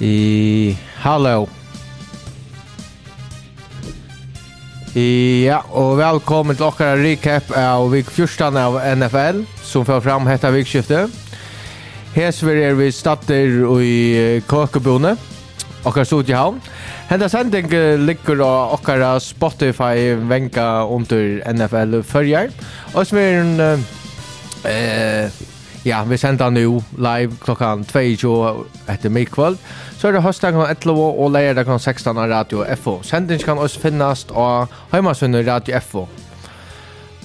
I Hallo. Ja, og velkommen til okkara recap av vik 14 av NFL, som får fram hetta vikskiftet. Hesver er vi statter i Kåkebune, okkara studiehavn. Henda sending ligger av okkara Spotify venka under NFL fyrjar. Og som er en... Eh, ja, vi sender nu live klokkan 22 etter middagkvöld. Så er det høstdag høstdagen 11 og leierdagen 16 av Radio FO. Sendingen kan også finnes av heimasunnet Radio FO.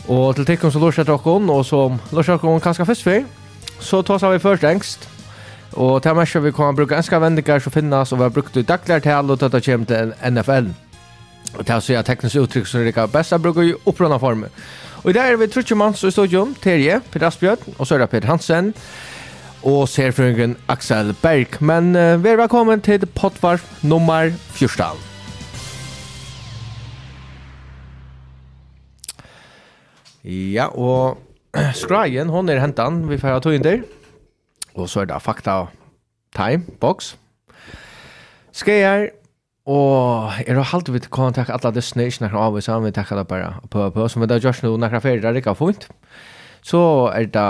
Og til tikkene som lorser dere, og som lorser dere kanskje først før, så tar vi først engst. Og til merker vi kan bruke enska vendinger som finnes, og vi har brukt i dagligere til, og dette kommer til NFL. Og til å si at teknisk uttrykk som er Rikard Bessa bruker i opprørende former. Og i dag er vi Trutje Mans i studion, Terje, Peter Asbjørn, og så er det Peter Hansen og serfrøyngen Axel Berg. Men uh, vær velkommen til Potvar nummer 14. Ja, og skrajen, hon er hentan, vi får ha tog der. Og så er det fakta time, box. Skreier, og er det halvt vi kan takke alle dessene, ikke nærmere av, oss, vi takker det bare på og på, som vi da gjør noe nærmere ferie, det er ikke fint. Så er det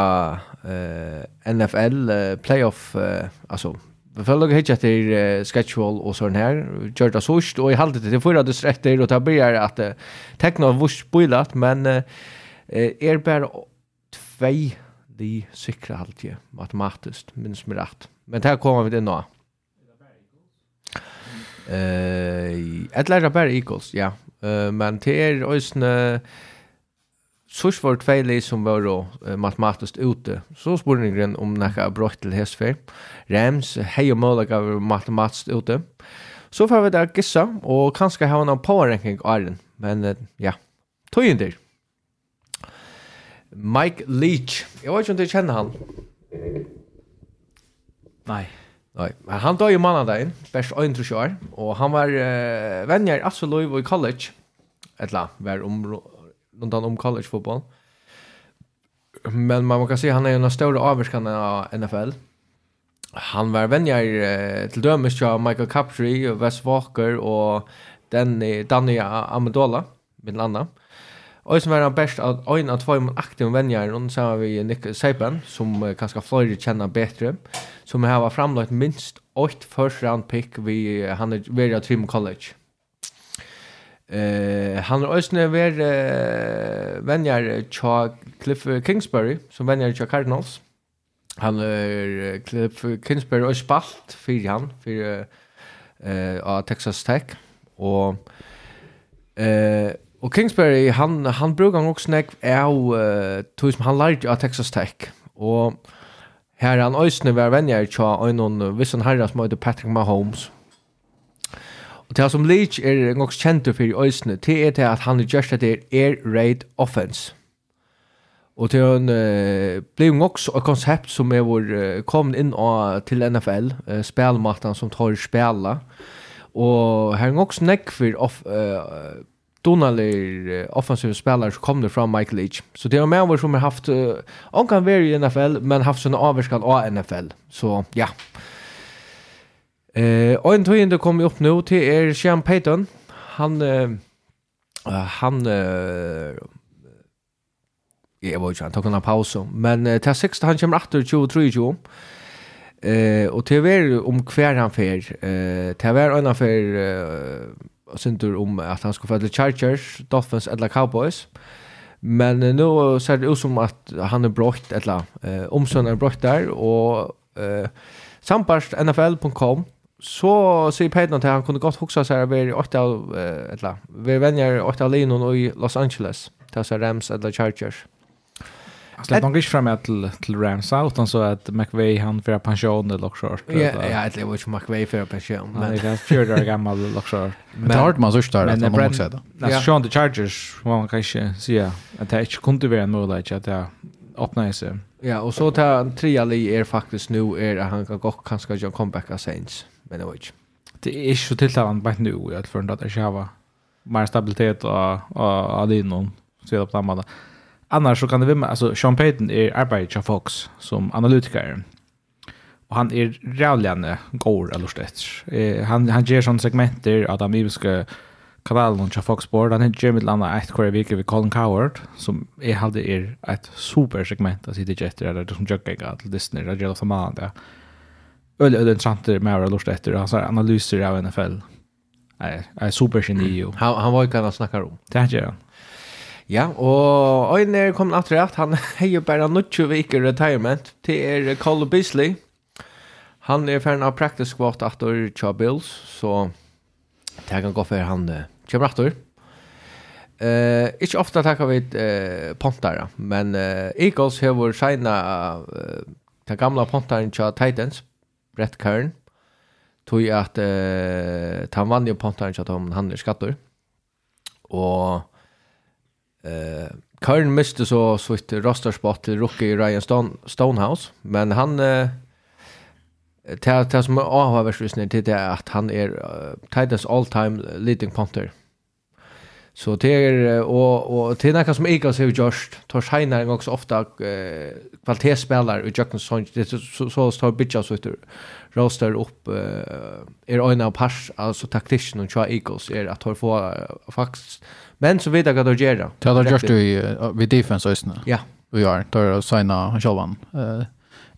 NFL uh, playoff uh, alltså Vi får lugga hit till uh, schedule och sån här. Gjort det sårst och i halvtid till förra det sträckte och ta börjar att uh, teckna av vurs spoilat men uh, er bara två de sikra halvtid matematiskt minst med rätt. Men det här kommer vi till nå Eh, ett lära bara Eagles, ja. Uh, men det är ösne uh, Sors var tvei lei som var uh, matematiskt ute. Så spurningen om nekka brott til hestfer. Rams, hei og målaga var matematiskt ute. Så får vi der gissa, og kanskje ha en powerranking æren. Men uh, ja, tøyendir. Mike Leach. Jeg vet ikke om du kjenner han. Nei. Nei, han døg i mannadagen, best 21 år, og han var uh, venner i Asseløyv og i college, etla, var om någon om college fotboll. Men man kan se han är en av stora avskanna av NFL. Han var vänjer till dömes av Michael Capri, Wes Walker och Danny, Danny Amendola min landa. Och som var han bäst av en av två aktiva vänjer och så har vi Nick Saban som kanske fler känner bättre som har framlagt minst 8 first round pick vi han är vid Trim College. Eh han har ösnä ver uh, vänjar Cha Cliff Kingsbury som vänjar Cha Cardinals. Han er Cliff Kingsbury och spalt för han för eh uh, av Texas Tech. Och eh uh, och Kingsbury han han brukar han också snack är uh, tog som han lärde av Texas Tech. Och här han ösnä ver vänjar Cha och någon vissan herra som heter Patrick Mahomes. Og det som Leach er nok kjent for i øysene, det er det at han er gjørst at er air raid offense. Og det er en, uh, ble nok et konsept som er vår uh, kommet inn av, til NFL, uh, spelmaten som tar spela. Og her er nok nekk for off, uh, donalig offensive spelare som kommer från Michael Leach. Så det är med över som har haft, uh, han kan vara i NFL, men haft såna avvärskan av NFL. Så ja. Yeah. Eh, och en tøyende kom upp nu till er Sean Payton. Han, eh, han, eh, jag vet ikke, han tog en paus. men eh, till 6. han kommer 8. 2023. Eh, och till hver om kvar han fer, eh, till hver en fer, eh, syntur om at han skulle få til Chargers, Dolphins eller Cowboys. Men eh, nå ser det ut som at han er brått, eller eh, omsønnen er brått der, og eh, sambarst NFL.com så säger Peyton att han kunde gott huxa sig över i åtta av eller vi vänjer åtta linon i Los Angeles till så Rams eller Chargers. Alltså de inte fram till till Rams utan så att McVay han för pension eller också. Ja, ja, det var ju McVay för pension. Men det är fjärde år gammal också. Men det har man så att man måste säga. Alltså Sean the Chargers man kanske säga att det inte kunde vara en möjlighet att det öppna sig. Ja, och så tar tre ali är faktiskt nu är att han kan gå kanske göra comeback Saints, men det var inte. Det är ju till tilltalande bara nu i alla fall att det ska vara mer stabilitet och och Adinon så på den Annars så kan det vara alltså Sean Payton är arbetar Fox som analytiker. Och han är rävlande går eller slett. Eh, han han ger sån segmenter att han vill ska kanalen til Fox Sport. Han henter mitt landa et kvar i vike ved Colin Coward, som jeg hadde er et super segment av sitt jetter, eller det som jøkker ikke til Disney, eller Gjell of the Man, det Øl, øl, interessant med å ha lort etter, han har analyser av NFL. Jeg er super geni, jo. Han, han var ikke han snakker om. Det er ikke han. Ja, og Øyne er kommet at rett, han har jo bare 20 viker retirement til er Cole Beasley. Han er ferdig av practice squad etter Chabills, så det kan gå for han det Kjem rattor. Eh, ikke ofte takker vi eh pontar, men eh, Eagles hevur av uh, ta gamla pontaren til Titans, Brett Kern. Tog at eh, han vann jo pontaren til Tom han er skattor. Og eh Kern miste så så ett rosterspot till rookie Ryan Stone, Stonehouse, men han Uh, Det, det som är er avhåversløsning til det att han är uh, Titans all-time leading punter. Så det er, och og til något som Eagles har gjort, tar Shiner en också ofta ofte uh, kvalitetsspillere i Jøkkens Sonj, det så så, så tar Bidjas ut roster upp uh, er øyne av pass alltså taktiken och tja Eagles är att tar få uh, faktisk, men så vet jag att det gör. Det har gjort i, vid defense øyne. Ja. Vi har, tar signa sjølvan. Eh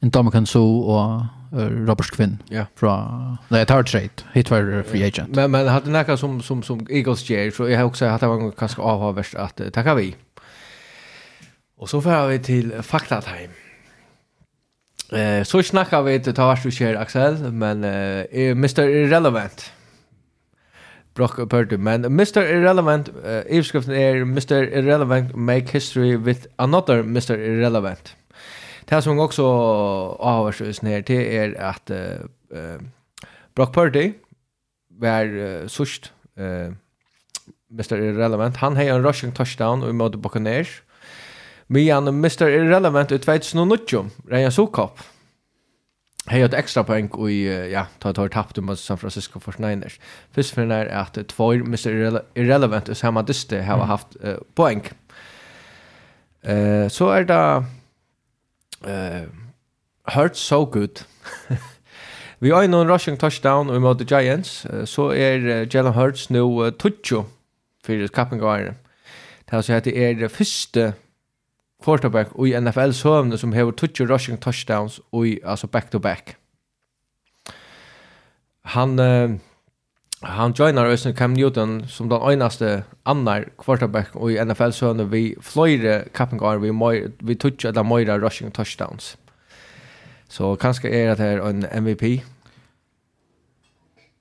en damer kan så, og Robert Quinn ja. från nej third trade hit var free agent. Men men hade näka som som som Eagles ger så jag har också att det var kanske av har värst att tacka vi. Och så får vi till fakta time. Eh så snackar vi till vart du Kjell Axel men eh Mr Irrelevant. Brock Purdy men Mr Irrelevant eh, överskriften är Mr Irrelevant make history with another Mr Irrelevant. Det som också avhörs ner till är att uh, Brock Purdy var uh, sust uh, Mr. Irrelevant. Han har en rushing touchdown och mot Buccaneers. Men Mr. Irrelevant i 2019, Ryan Sokop. har ett extra poäng och ja, ta tar tappt mot San Francisco 49ers. Först för när att två Mr. Irrelevant och samma dyste har haft uh, poäng. Uh, så är det uh, hurt so good. vi har en rushing touchdown og mot the Giants, uh, så er uh, Jalen Hurts nu uh, tutsjo for kappengåere. Det er altså at det er første quarterback i NFL-søvne som har tutsjo rushing touchdowns og altså back-to-back. -back. Han... Uh, han joinar Ösen Cam Newton som den einaste annar quarterback i NFL så vi flöjde kappengar vi moj, vi touch där moira rushing touchdowns. Så kanskje er det her en MVP.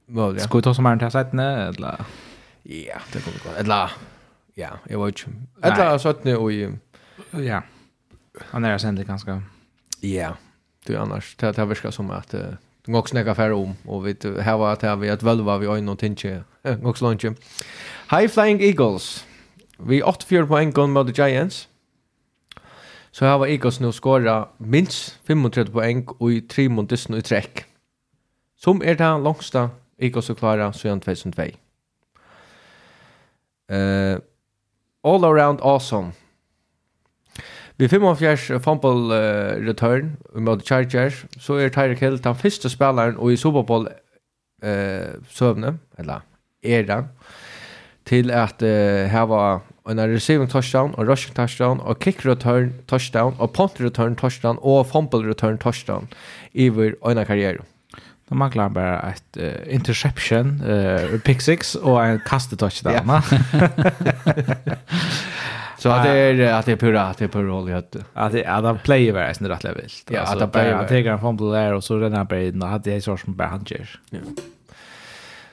Möjligt. Skal vi ta som er den här sajten eller? Ja, det kommer gå. Eller, ja, jeg vet ikke. Eller sajten och i... Ja, han er sendt det ganska. Ja, du annars, det har virket som at går också näka om och vi här var att vi att välva vi har någon tinge också lunch. High Flying Eagles. Vi 84 poäng går mot Giants. Så här var Eagles nu skora minst 35 poäng och i tre mot Disney i träck. Som är det långsta Eagles att klara sedan 2002. Uh, all around awesome Vi 45 fumble uh, return mot Chargers, så er Tyreek Hill den første spilleren og i Super Bowl eh søvne, eller era til at uh, her var en receiving touchdown og rushing touchdown og kick return touchdown og punt return touchdown og fumble return touchdown i vår en karriere. De manglar bare et uh, interception, uh, pick six og en kastetouchdown. Ja. Så att det är att det är pura att det är pura roll i hött. Att det är att play player var nästan rätt vilt. Ja, att han player han tar en fumble där och så den här bredden och hade jag så som bara han gör. Ja.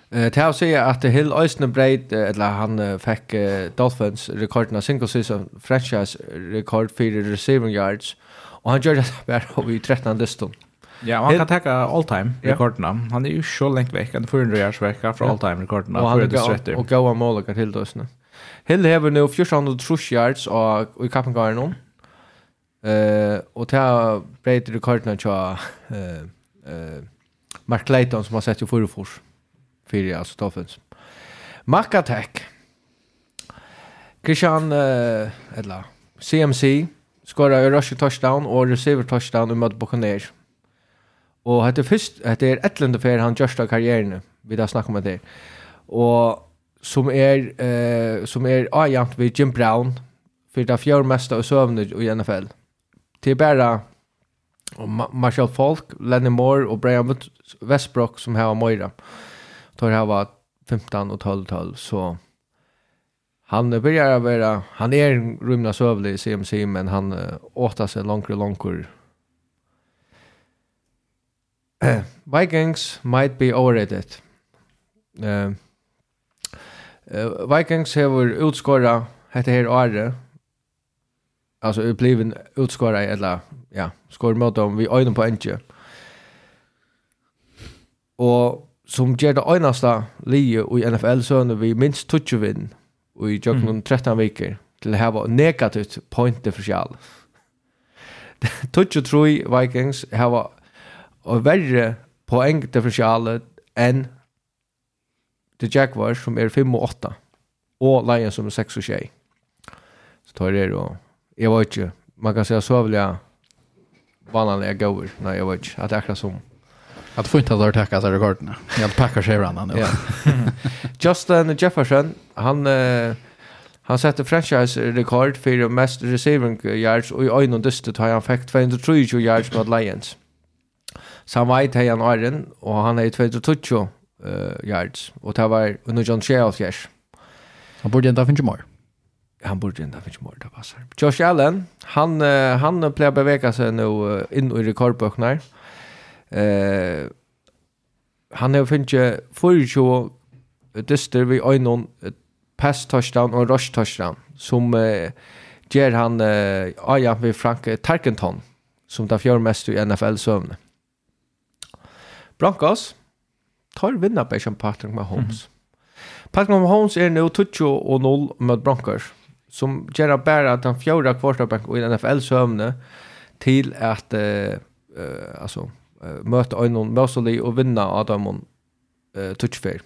Eh tar tær att det Hill Øysne bred eller han fick Dolphins rekorden av single season franchise rekord för receiving yards och han gjør det bara i 13 distan. Ja, og han kan tacka all time rekordene. Han är ju så lengt vekk, han 400 yards vekk fra all time rekordene. Och han er och gav mål till til Øysne. Hill hever nu 400 trus yards og, i kappen kappengaren hon. Uh, og til breit rekordene til uh, uh, Mark Leighton som har sett jo forrefors. Fyre, altså Toffens. Mac Attack. Christian, uh, eller CMC, skora i rush touchdown og receiver touchdown i møte Buccaneers. Og hette først, hette er etlende fer han gjørsta karrieren, vi da snakker om det. Og som er eh, som er ajant vid Jim Brown för det fjärde mesta och sövner i NFL. Det är Ma Marshall Falk, Lenny Moore och Brian Westbrook som har Moira. Tar här var 15 och 12 12 så han börjar vara han är en rymna sövlig i CMC men han åtar sig långt och långt Vikings might be overrated. Eh uh, Uh, Vikings hever utskåra hette her året. Alltså uppbliven utskåra eller ja, skår mot dem vi ögonen på enke. Och som gjør det øyneste lige i NFL så er vi minst touch vinn och i jøkken mm. 13 veckor till å ha negativt point differential. touch och Vikings har var verre poäng differential enn The Jaguars som er 5 og 8 og Lions som er 6 og 6 så tar det og jeg vet ikke man kan säga så vill jag vanliga gåvor nej jag vet inte att akkurat som att få inte att tacka sig rekorderna jag packar sig varannan nu Justin Jefferson han uh, han sätter franchise rekord for mest receiving yards og i ögon dustet har han fikk 223 yards mot Lions. Samvajt har han åren, og han är 220 uh, yards. Og det var under John Shea Han borde inte ha finnit mer. Han borde inte ha finnit mer, det passar. Josh Allen, han, uh, han plejer beveka seg nå uh, inn i rekordbøkene. Uh, han har finnit 24 dyster ved øynene uh, pass touchdown og rush touchdown som uh, ger han uh, ajan ved Frank Tarkenton som tar fjør mest i NFL-sövn. Broncos, tar vinna på som Patrick Mahomes. Mm. Patrick Mahomes är nu 20 och 0 mot Broncos som gör bara att han fjärde quarterback i NFL sömne till att eh, alltså möta Einon Mosley och vinna Adamon uh, touchfair.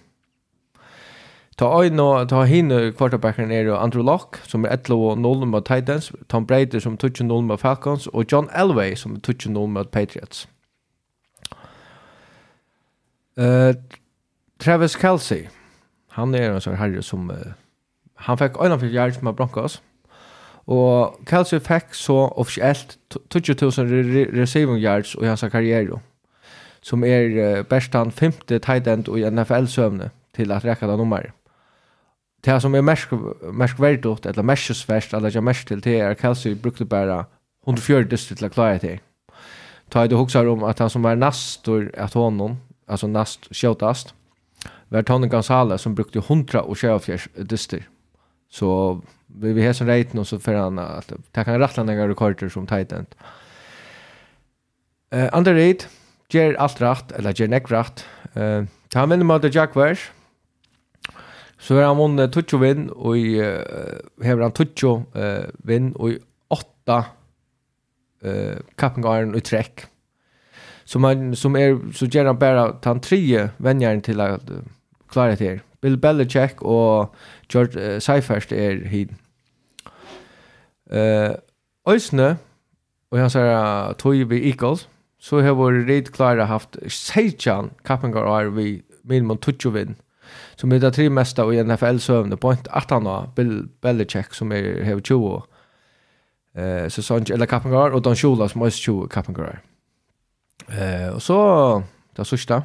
Ta Einon ta hin quarterbacken är Andrew Locke som är 11-0 mot Titans, Tom Brady som 20-0 mot Falcons och John Elway som är 20-0 mot Patriots. Uh, Travis Kelsey, han er en sånn herre som, uh, han fikk øyne for hjert med Broncos, og Kelsey fikk så offisielt 20.000 re receiving yards i hans karriere, som er uh, best han femte tight end i NFL-søvne til at rekka det nummer. Det som er mest verdot, eller mestsverst, eller ikke mest til, det er Kelsey brukte bare 140 distrikt til å klare det. Ta i det hokser om at han som var nastor at honom, alltså näst skjutast var Tony Gonzalez som brukte 100 och fjärs dyster. Så vi vi har som rate någon så för han att ta kan rattla några rekorder som tight end. Eh uh, underrated ger allt rätt eller ger neck rätt. Eh uh, ta med mot Jaguars. Så har han vunnit Tucho vinn och i uh, har han Tucho eh uh, vinn och i åtta eh uh, kappingar och träck som man som är så gärna bara tant tre vänjaren till att klara det här. Bill Belichick och George uh, Seifert är hit. Eh uh, Ösne och han säger Toy vi Eagles så har vår red klara haft Seichan Kappengar och vi minimum touch vinn som är det tre mesta i NFL sövne på inte att han har Bill Belichick som är har 20 eh säsong eller Kappengar och Don Shula som är 20 Kappengar. Eh, og så, det sørste,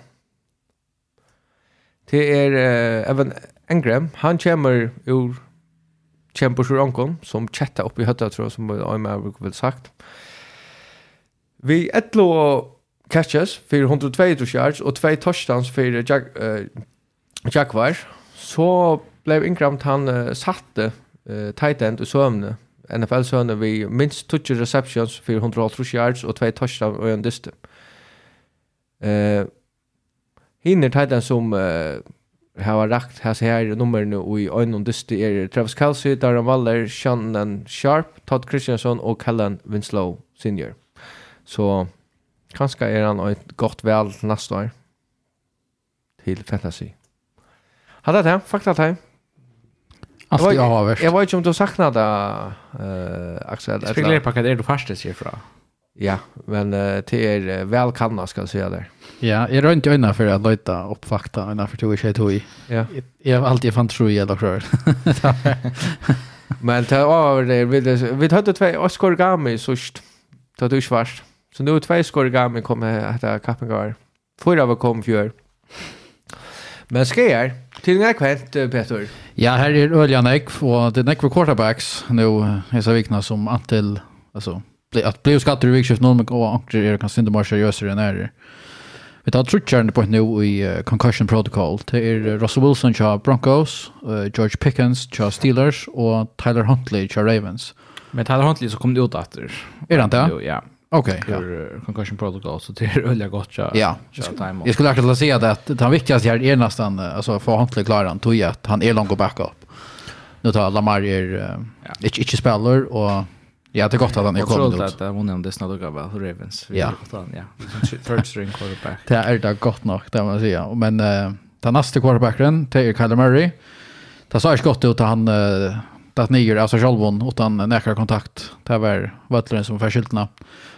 det er eh, Evan Engram, han kommer ur kjemper sur Ankon, som chatta opp i høtta, tror jeg, som Aima vel sagt. Vi etlo catches for 102 yards og 2 touchdowns for Jack, uh, Jaguar, så blev Ingram han uh, satte uh, tight end i søvne, NFL-søvne, vi minst 20 receptions for 180 yards og 2 touchdowns og en distance. Eh hinner tajtan som uh, har rakt här så här i ögon dyste är Travis Kelce, Darren Waller, Shannon Sharp, Todd Christiansen och Callan Winslow senior. Så kanske är han ett gott väl nästa år till fantasy. Hade det, fakta det. Allt jag har Jag var inte om du saknade uh, Axel. Jag spekulerar på vad det är du fastest ifrån. Ja, men uh, det är väl kanna ska jag säga där. Ja, jag rör inte ögonen för att löjta upp fakta innan för tog tjej tog i. Ja. Jag har alltid fan tro i alla krör. men det var det, vi, vi hade två oskorgami sist. Det du svart. Så nu två oskorgami kom att kappengar. Fyra var kom fjör. Men ska jag till en kvänt, Peter? Ja, här är Öljan Ekv och det är Ekv quarterbacks nu. Jag ska vikna som Antil, alltså att bli skatter i vikskift någon och ankre är kanske inte mer seriösa än är Vi tar trutcharen på nu i concussion protocol. Det är Russell Wilson till Broncos, George Pickens till Steelers och Tyler Huntley till Ravens. Men Tyler Huntley så kom det ut efter. Är det inte? Ja. Okej. Okay, ja. Concussion protocol så det är öliga gott ja. Ja. Jag skulle akkurat säga det att det viktigaste här är nästan alltså för Huntley klarar han tog att han är långt och backup. Nu tar Lamar är ja. inte spelar och Ja, det är gott att han är kommit ut. Jag tror att hon är om det snart och väl Ravens. Ja. ja. Third string quarterback. Det är det gott nog, det man säga. Men uh, den nästa quarterbacken, det är Kyler Murray. Det sa inte gott ut att han uh, det niger alltså Jolbon utan näkra kontakt. Det var Vettlund som förskyltna.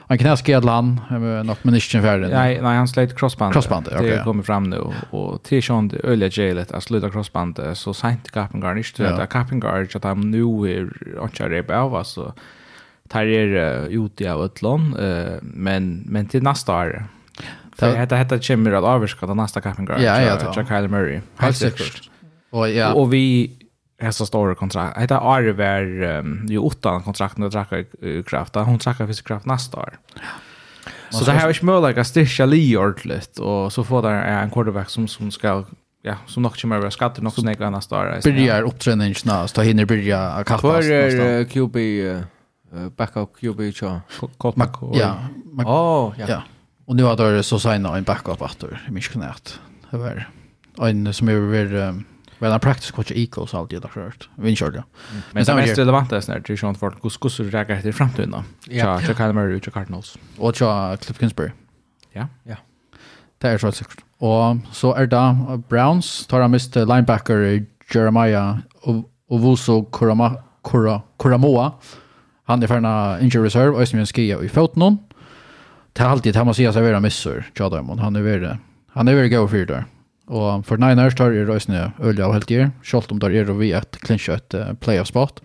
Han knäskade han något med inte färdig. Nej, nej, han slet crossband. Crossband, okej. Det Det kommer fram nu och till Sean det öliga jailet att sluta crossbandet, så sent Kappen Garnish det att Kappen att han nu är och kör det av, alltså tar er ut i av utlån, men, men till nästa år. Det heter heter kommer att avskaka den nästa capping guard. Ja, ja, det Kyle Murray. Helt säkert. Och ja. Och vi hessa stora kontrakt. Heter Arver um, ju kontrakten kontrakt med Draka Kraft. Hon trackar för Kraft nästa år. Så det här är ju möjligt att styrka li ordentligt och så får där en quarterback som som ska ja, som nok kommer vi skatter nok snägga nästa år. Börjar uppträningen så hinner börja kappas. Var är QB backup QB ja. Ja. Oh, ja. ja. Och nu har det så signa en backup åter i Mishkanat. Det var en som är väl väl en practice coach equals allt det där först. Vi körde. Men, Men det mest relevanta är snart till Sean Ford. Hur hur räcker det räcka i framtiden då? Ja, så Kyle man Cardinals. Och så Cliff Kingsbury. Ja. Ja. Det är så säkert. Och så är det Browns tar han mist linebacker Jeremiah och Ovuso Kurama Kura Kuramoa. Han är förna injury reserve och som skia i foten någon. Det är alltid att man säger sig vara missor. Tjadamon. Han är värre. Han är värre go för där. Och för Niners tar ju rösne ölja och helt ger. Schalt om där är det vi att clincha ett uh, playoff spot.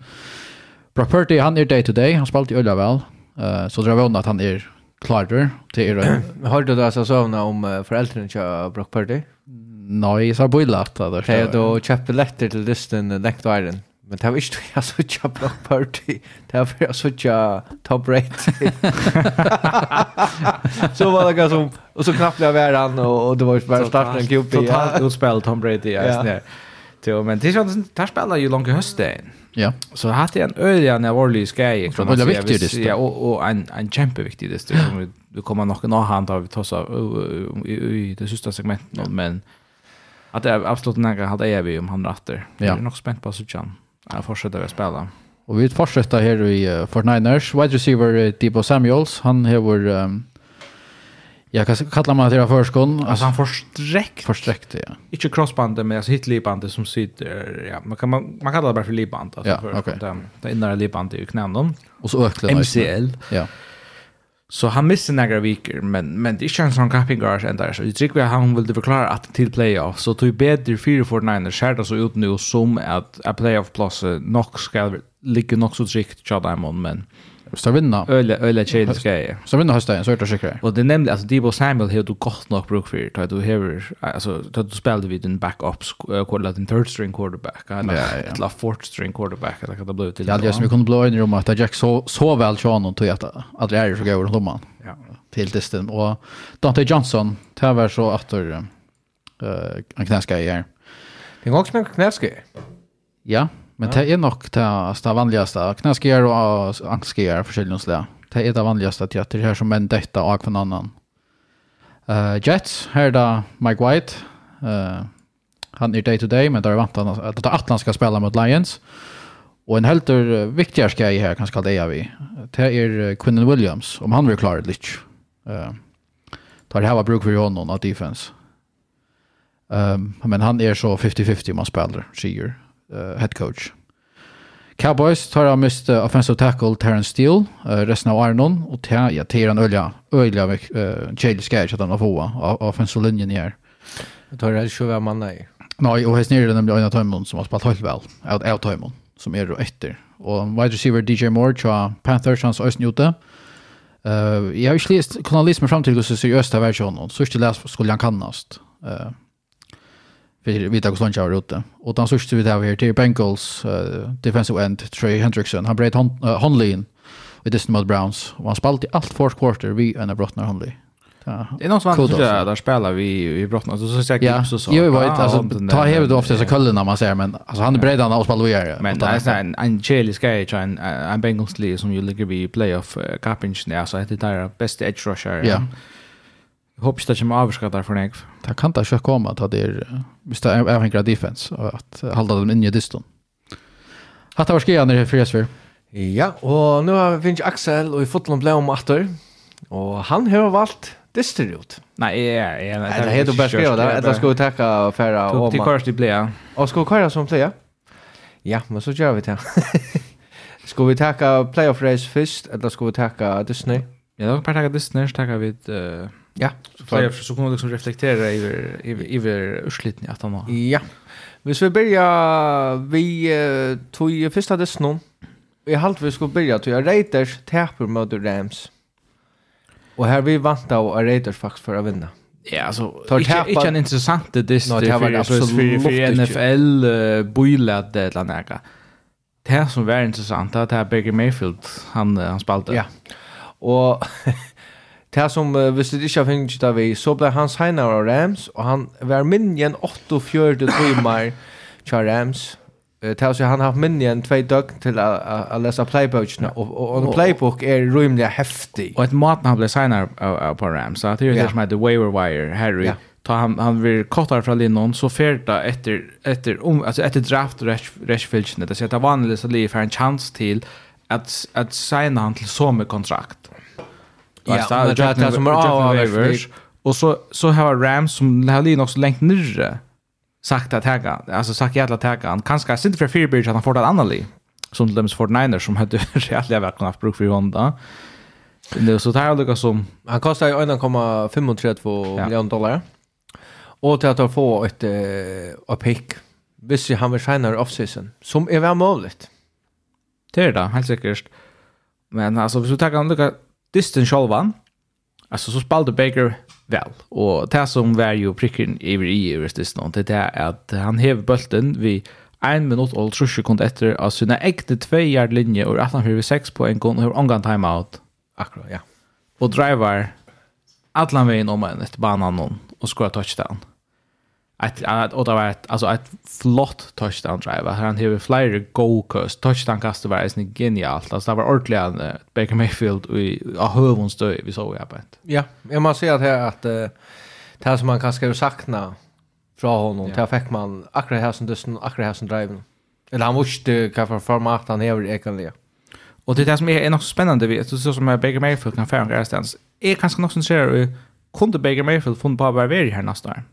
Brock Purdy, han är day to day. Han spelar i ölja väl. Uh, så drar vi undan att han är klarer till er. Har du då så såna om föräldrarna till Brock Purdy? Nej, så har jag där. Det är då köpte lätter till listan Lekt Iron. Men det var ikke jeg så ikke Block Party. Det var jeg så ikke Top Rate. så var det ganske som... Og så knappt jeg var han, og, det var bare starten en QB. Totalt utspill Tom Brady. Ja. Ja. Men det känns där spelar ju långt i hösten. Ja. Så hade jag en öliga när var det skäj viktigt att det. ja och och en en jätteviktig det som vi kommer nog nå hand av tossa i det sista segmentet men att det är absolut några hade jag vi om han rätter. Jag är nog spänt på så tjän. Jag fortsätter att spela. Och vi fortsätter här i uh, Fortniners. Wide receiver uh, Debo Samuels, han har um, Jag kan kalla mig till förskon. Alltså han försträckt. Försträckt, ja. Inte crossbandet, men alltså hitlibbandet som sitter, ja, man kan, man, man kallar det bara för libband. Alltså, ja, okej. Okay. Det, det inre libbandet i knäna. Och så öklarna. MCL. Ja. Så han missar några veckor, men, men det är inte en sån kappingar än ända. Så jag tycker att han vill förklara att till playoff. Så tog bättre 4-4-9 skärda så ut nu som att, att playoff-plåse nog ska ligga nog så tryggt till Diamond, Men Så vinna. Öle öle tjej ska jag. Ska vinna hösta så är det säkert. Och det nämnde alltså Debo Samuel här du gott nog bruk för det du har alltså du spelade vid en backup quarterback en third string quarterback eller ett la fourth string quarterback eller vad det blev till. Ja, det som vi kunde blå in i rummet att Jack så så väl Sean och tog att att det är så går de man. Ja. Till testen och Dante Johnson tar väl så att eh en knäska i här. Det går också med knäska. Ja. Men det är nog det vanligaste. Knäskar och angstskar försäljning så Det är det vanligaste att det här som en detta och från annan. Uh, Jets, här är det Mike White. Uh, han är day-to-day, men det är vant att Atlant ska spela mot Lions. Och en helt uh, viktigare jag här, kanske det är vi. Det är Quinnen Williams, om han vill klara det lite. Uh, tar det här var bruk för honom av defense. Um, men han är så 50-50 om spelar, säger uh, head coach. Cowboys tar av mist offensive tackle Terrence Steele, uh, resten av Arnon, og ta, ja, ta en øyla, øyla uh, kjell skjer at han har få av offensive linjen her. Det tar det ikke hver mann nei. Nei, og hans nere er nemlig Øyna Tøymon som har spalt helt vel, av, av Tøymon, som er etter. Og wide receiver DJ Moore, tja Panthers, hans øyne ute. Uh, jeg har ikke lest, kunne ha lest meg frem til hvordan seriøst det har vært sånn, så ikke lest skulle han kannast. Uh, vi vet oss lunch av ute. Och den sista vi tar här till Bengals uh, defensive end Trey Hendrickson. Han bröt hon, uh, Honleyn vid Disney mot Browns. Och han spalt i allt fourth quarter vi ena brottnar Honley. Ja. Det är någon som antar att där spelar vi i brottna. Så så säkert ja. så så. Jo, vet, alltså, ta hevet ofta så kullen när man ser. men alltså, han är bred han och spelar vidare. Men det är en angelisk guy en en Bengals som ju ligger vid playoff uh, cap där så det där bästa edge rusher. Ja. Yeah hoppas det kommer avskattar för nek. Det kan inte köra komma att det är visst det är en grad defense att hålla dem inne i distan. Hatta var skean i för Ja, och nu har vi Axel och i fotbollen blev om åter. Och han har valt distribut. Nej, ja, ja. Det heter bara skriva där. Det ska tacka för att och till kurs det blir. Och ska köra som player. Ja, men så gör vi det. Ska vi tacka playoff race först eller ska vi tacka Disney? Ja, då kan vi tacka Disney, så tar vi eh Ja. Så, jag så kommer liksom reflektera över över urslitning att han har. Ja. Hvis vi börjar vi uh, tog ju första desnon. Vi halt vi skulle börja tog Raiders täpper mot Rams. Och här vi vant av Raiders faktiskt för att vinna. Ja, alltså tar inte inte en intressant det no, det var absolut för, för NFL uh, boilat det eller något. Det som var intressant att här Baker Mayfield han han spaltade. Ja. Och Det som, uh, hvis det ikke har fengt av vi, så ble han senere av Rams, og han var minjen 48 timer til Rams. Uh, det som han har haft minjen tvei døgn til å lese playbookene, og, og, og playbook er rymlig heftig. Og et maten han ble senere på Rams, det er jo det som heter Waiver Wire, Harry. Ja ta han han blir kortare från linjen så färda efter efter om alltså efter draft rush det så att vanligtvis så ligger för en chans till att att signa han till så med kontrakt. Ja, men det är det som är avövers. Och så, så har Rams som har lin också längt nyrre sagt att täcka, alltså sagt jävla täcka. Han kanske inte för Fearbridge att han får det annan liv. Som till dem 49ers som hade rejält jävla kunnat haft bruk för Honda. Det så tar jag som... Han kostar ju 1,35 miljoner dollar. Och till att han får ett uh, pick. Visst han vill signa off-season. Som är väl möjligt. Det är det, helt säkert. Men alltså, hvis du tar en lucka dysten sjálvan, alltså så spalte Baker väl. Och det som var ju pricken över i över dysten, det är att han hever bulten vid en minut och tror jag kunde efter av sina äkta yard linje och att han hade sex på en gång och har omgång timeout. Akkurat, ja. Och driver Atlan vägen om en ett banan och skorar touchdown ett annat och det var ett alltså ett flott touchdown drive. Han hade flera go kast touchdown kast var är genialt. Alltså det var ordentligt uh, Baker Mayfield i hövons dö vi såg ju på ett. Ja, jag måste säga att här att uh, det här som man kanske har sakna från honom, ja. där fick man akkurat här som dusten, akkurat här som driven. Eller han måste för format han är egentligen. Och det är det som är, är något spännande vi så som Baker Mayfield kan färga någonstans, är kanske något som ser kunde Baker Mayfield få på att vara här nästa år.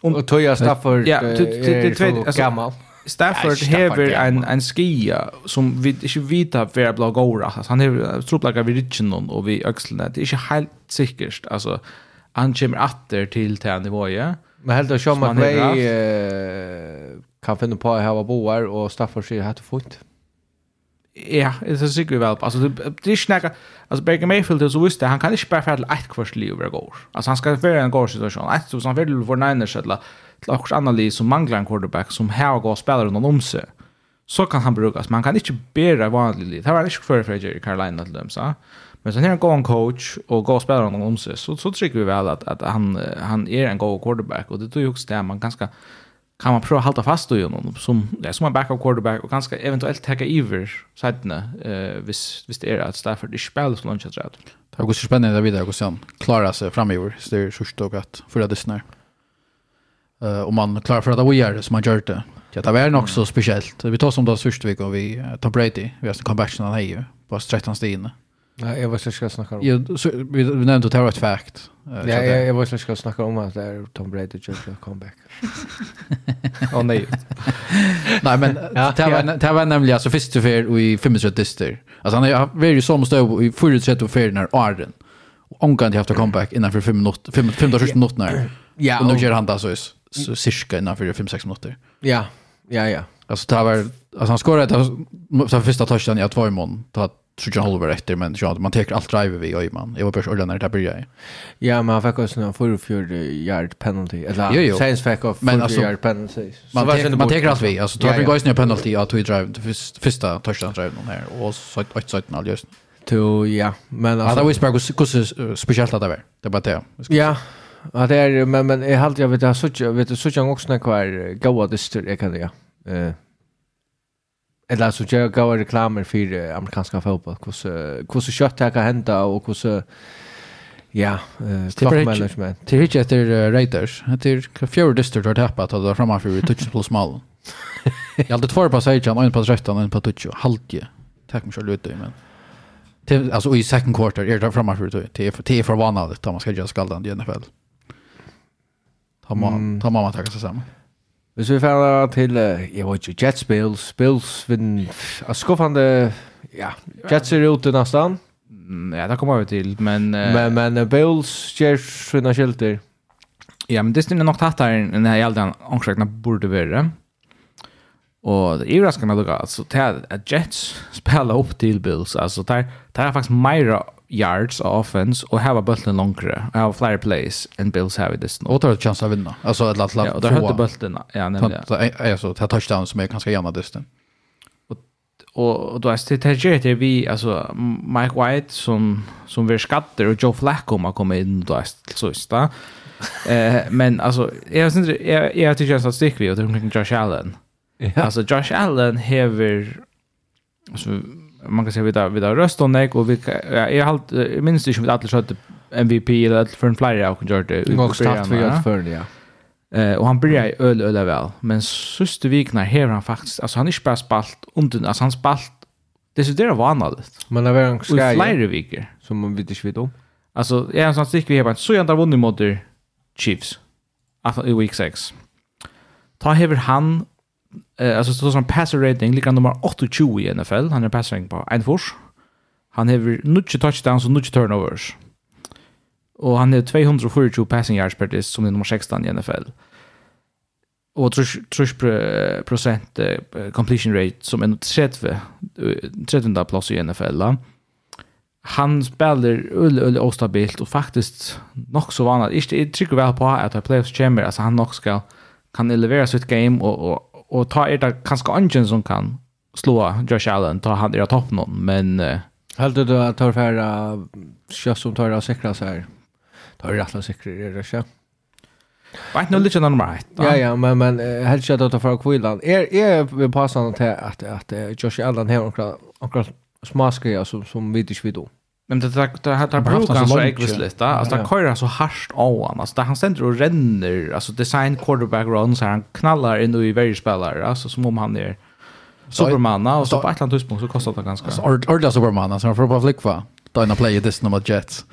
Om och Toya Stafford ja, är så gammal. Stafford hever en en skia som vi inte vita för blå gåra. Alltså, han hever troplaga vid ryggen och vi axlarna. Det är inte helt säkert. Alltså han kommer åter till till nivån. Men helt att Sean McVay kan finna på att ha boar och Stafford säger att det är fint. Ja, det er sikkert vel. Altså, det er ikke noe... Altså, Berger Mayfield, så visste han kan ikke bare fære til ett kvart liv over går. Altså, han skal være en gårdsituasjon. Et, så han fære til vår nærmere til akkurat liv som mangler en quarterback som har og går og spiller noen om seg. Så kan han brukes, men han kan ikke bära vanlig liv. Det var ikke før for Jerry Carolina til dem, så. Men så er han går en coach och går og någon om sig så, så tycker vi väl att att han, han är en god quarterback, och det tror jag också det, man ganska kan man prøve å halda fast i honom som, ja, som en backup quarterback og ganske eventuelt teka iver sidene eh, hvis, hvis det er at Stafford ikke spiller så langt etter det. Det er også spennende det videre hvordan han klarer seg fremover så det er sørst og at for det er Uh, om man klarar för att vi gör det som man gör det. Ja, det var nog så speciellt. Vi tar som då sörst vi och vi tar Brady. Vi har sin comeback som han har ju. på 13 stigna. Ja, jag vet inte ska snacka om. Ja, så vi nämnde att det var ett fact. Ja, jag vet inte ska snacka om att det är Tom Brady just a comeback. Åh nej. Nej, men det var det var nämligen alltså först och för i 35 dyster. Alltså han har varit som stöv i 43 och för när Arden. Onkan haft a comeback innan för 5 minuter, 5 15 minuter. Ja. Och nu gör han det alltså så cirka innan för 5-6 minuter. Ja. Ja, ja. Alltså det var alltså han skorade det första touchen i två mån. Det tror jag håller efter men jag man tar allt drive vi och man jag var först ordnar det börjar. Ja, men man fick också en för för yard penalty eller jo, jo. science fick off men alltså yard penalty. Man tar man tar allt vi alltså tar vi guys ner penalty att vi drive det första touchdown drive någon här och så ett sätt all just. to ja, men alltså Ja, det var ju speciellt speciellt att det var. Det var det. Ja. Ja, det är men men jag har alltid jag vet jag så vet så jag också när kvar goa dyster jag kan det. ja. Eh eller så jag gav reklamer för amerikanska fotboll. Hur hur så kött här kan hända och hur så ja, clock management. Det är inte efter Raiders. Det är fjärde distrikt har tappat att framme för touch plus mål. Jag hade två på sidan, en på 13 och en på touch. Halvje. Tack mig själv ut men till alltså i second quarter är det framme för det är det är förvånande att man ska göra skaldan i NFL. Ta man ta man ta sig samman. Hvis vi færa til, jeg vet ikke, Jets Jetspil, Spils, vinn, skuffande, ja, Jets er ute nesten. Ja, det kommer vi til, men... Men, men uh, Bills gjør sina skilter. Ja, men Disney er nok tatt her enn jeg gjelder han ångsrekna burde være. Og det er raskende lukka, altså, det er at Jets spiller opp til Bills, altså, det er faktisk mer yards av offense och här var bulten långre. Jag har fler plays än Bills här i distan. Och tar ett chans att vinna. Alltså ett lat Ja, och där hötte bulten. Ja, nämligen. Alltså, ta touchdown som är ganska jämna distan. Och då är det här det vi, alltså Mike White som, som vi skatter och Joe Flacco har kommit in då är det så just Men alltså, jag, syns jag, jag tycker att stick vi och det är Josh Allen. Alltså Josh Allen hever, alltså man kan säga vi där vi där röst och nej och vi ja, jag halt minst inte vi alla skötte MVP eller för en flyer och gjorde det. Och start för att för det ja. Eh och han börjar öl öl väl, men sista vikna här han faktiskt alltså han är bara spalt under alltså han spalt det så det var annat. Men det var en skaj. Flyer veckor som man vet inte vet om. Alltså är han sån stick vi har bara så jag där vunnit mot Chiefs. Alltså i week 6. Ta hever han eh, alltså så som passer rating ligger nummer 28 i NFL. Han är passing på en fors. Han har nutje touchdowns och nutje turnovers. Och han har 242 passing yards per dis som är nummer 16 i NFL. Och trush procent eh, completion rate som är 30 30 plats i NFL. La. Han spelar ull ull ostabilt och faktiskt nog så vanligt. Inte tycker väl på att playoffs chamber alltså han nog ska kan elevera sitt game och, och Og ta er det kanskje ungen som kan slå Josh Allen, ta han er topp noen, men... Uh, Heldur du at tar færre kött som tar av sikra seg her? Tar rett og sikra, er det ikke? Nei, nå litt kjennom meg. Ja, ja, men, men helst ikke at du tar kvillan. Er, er vi passende til at, at Josh Allen har noen smaskrier som, som vi ikke vet om? Men det där det har bara haft en så äggvislista. Alltså det kör så harst han. Alltså där han ständer och renner. Alltså design quarterback runs här han knallar in i varje spelare. Alltså som om han är Superman och så på ett annat tidspunkt så kostar det ganska. Alltså ordla Superman som för får bara flickva. Då när play this nummer Jets.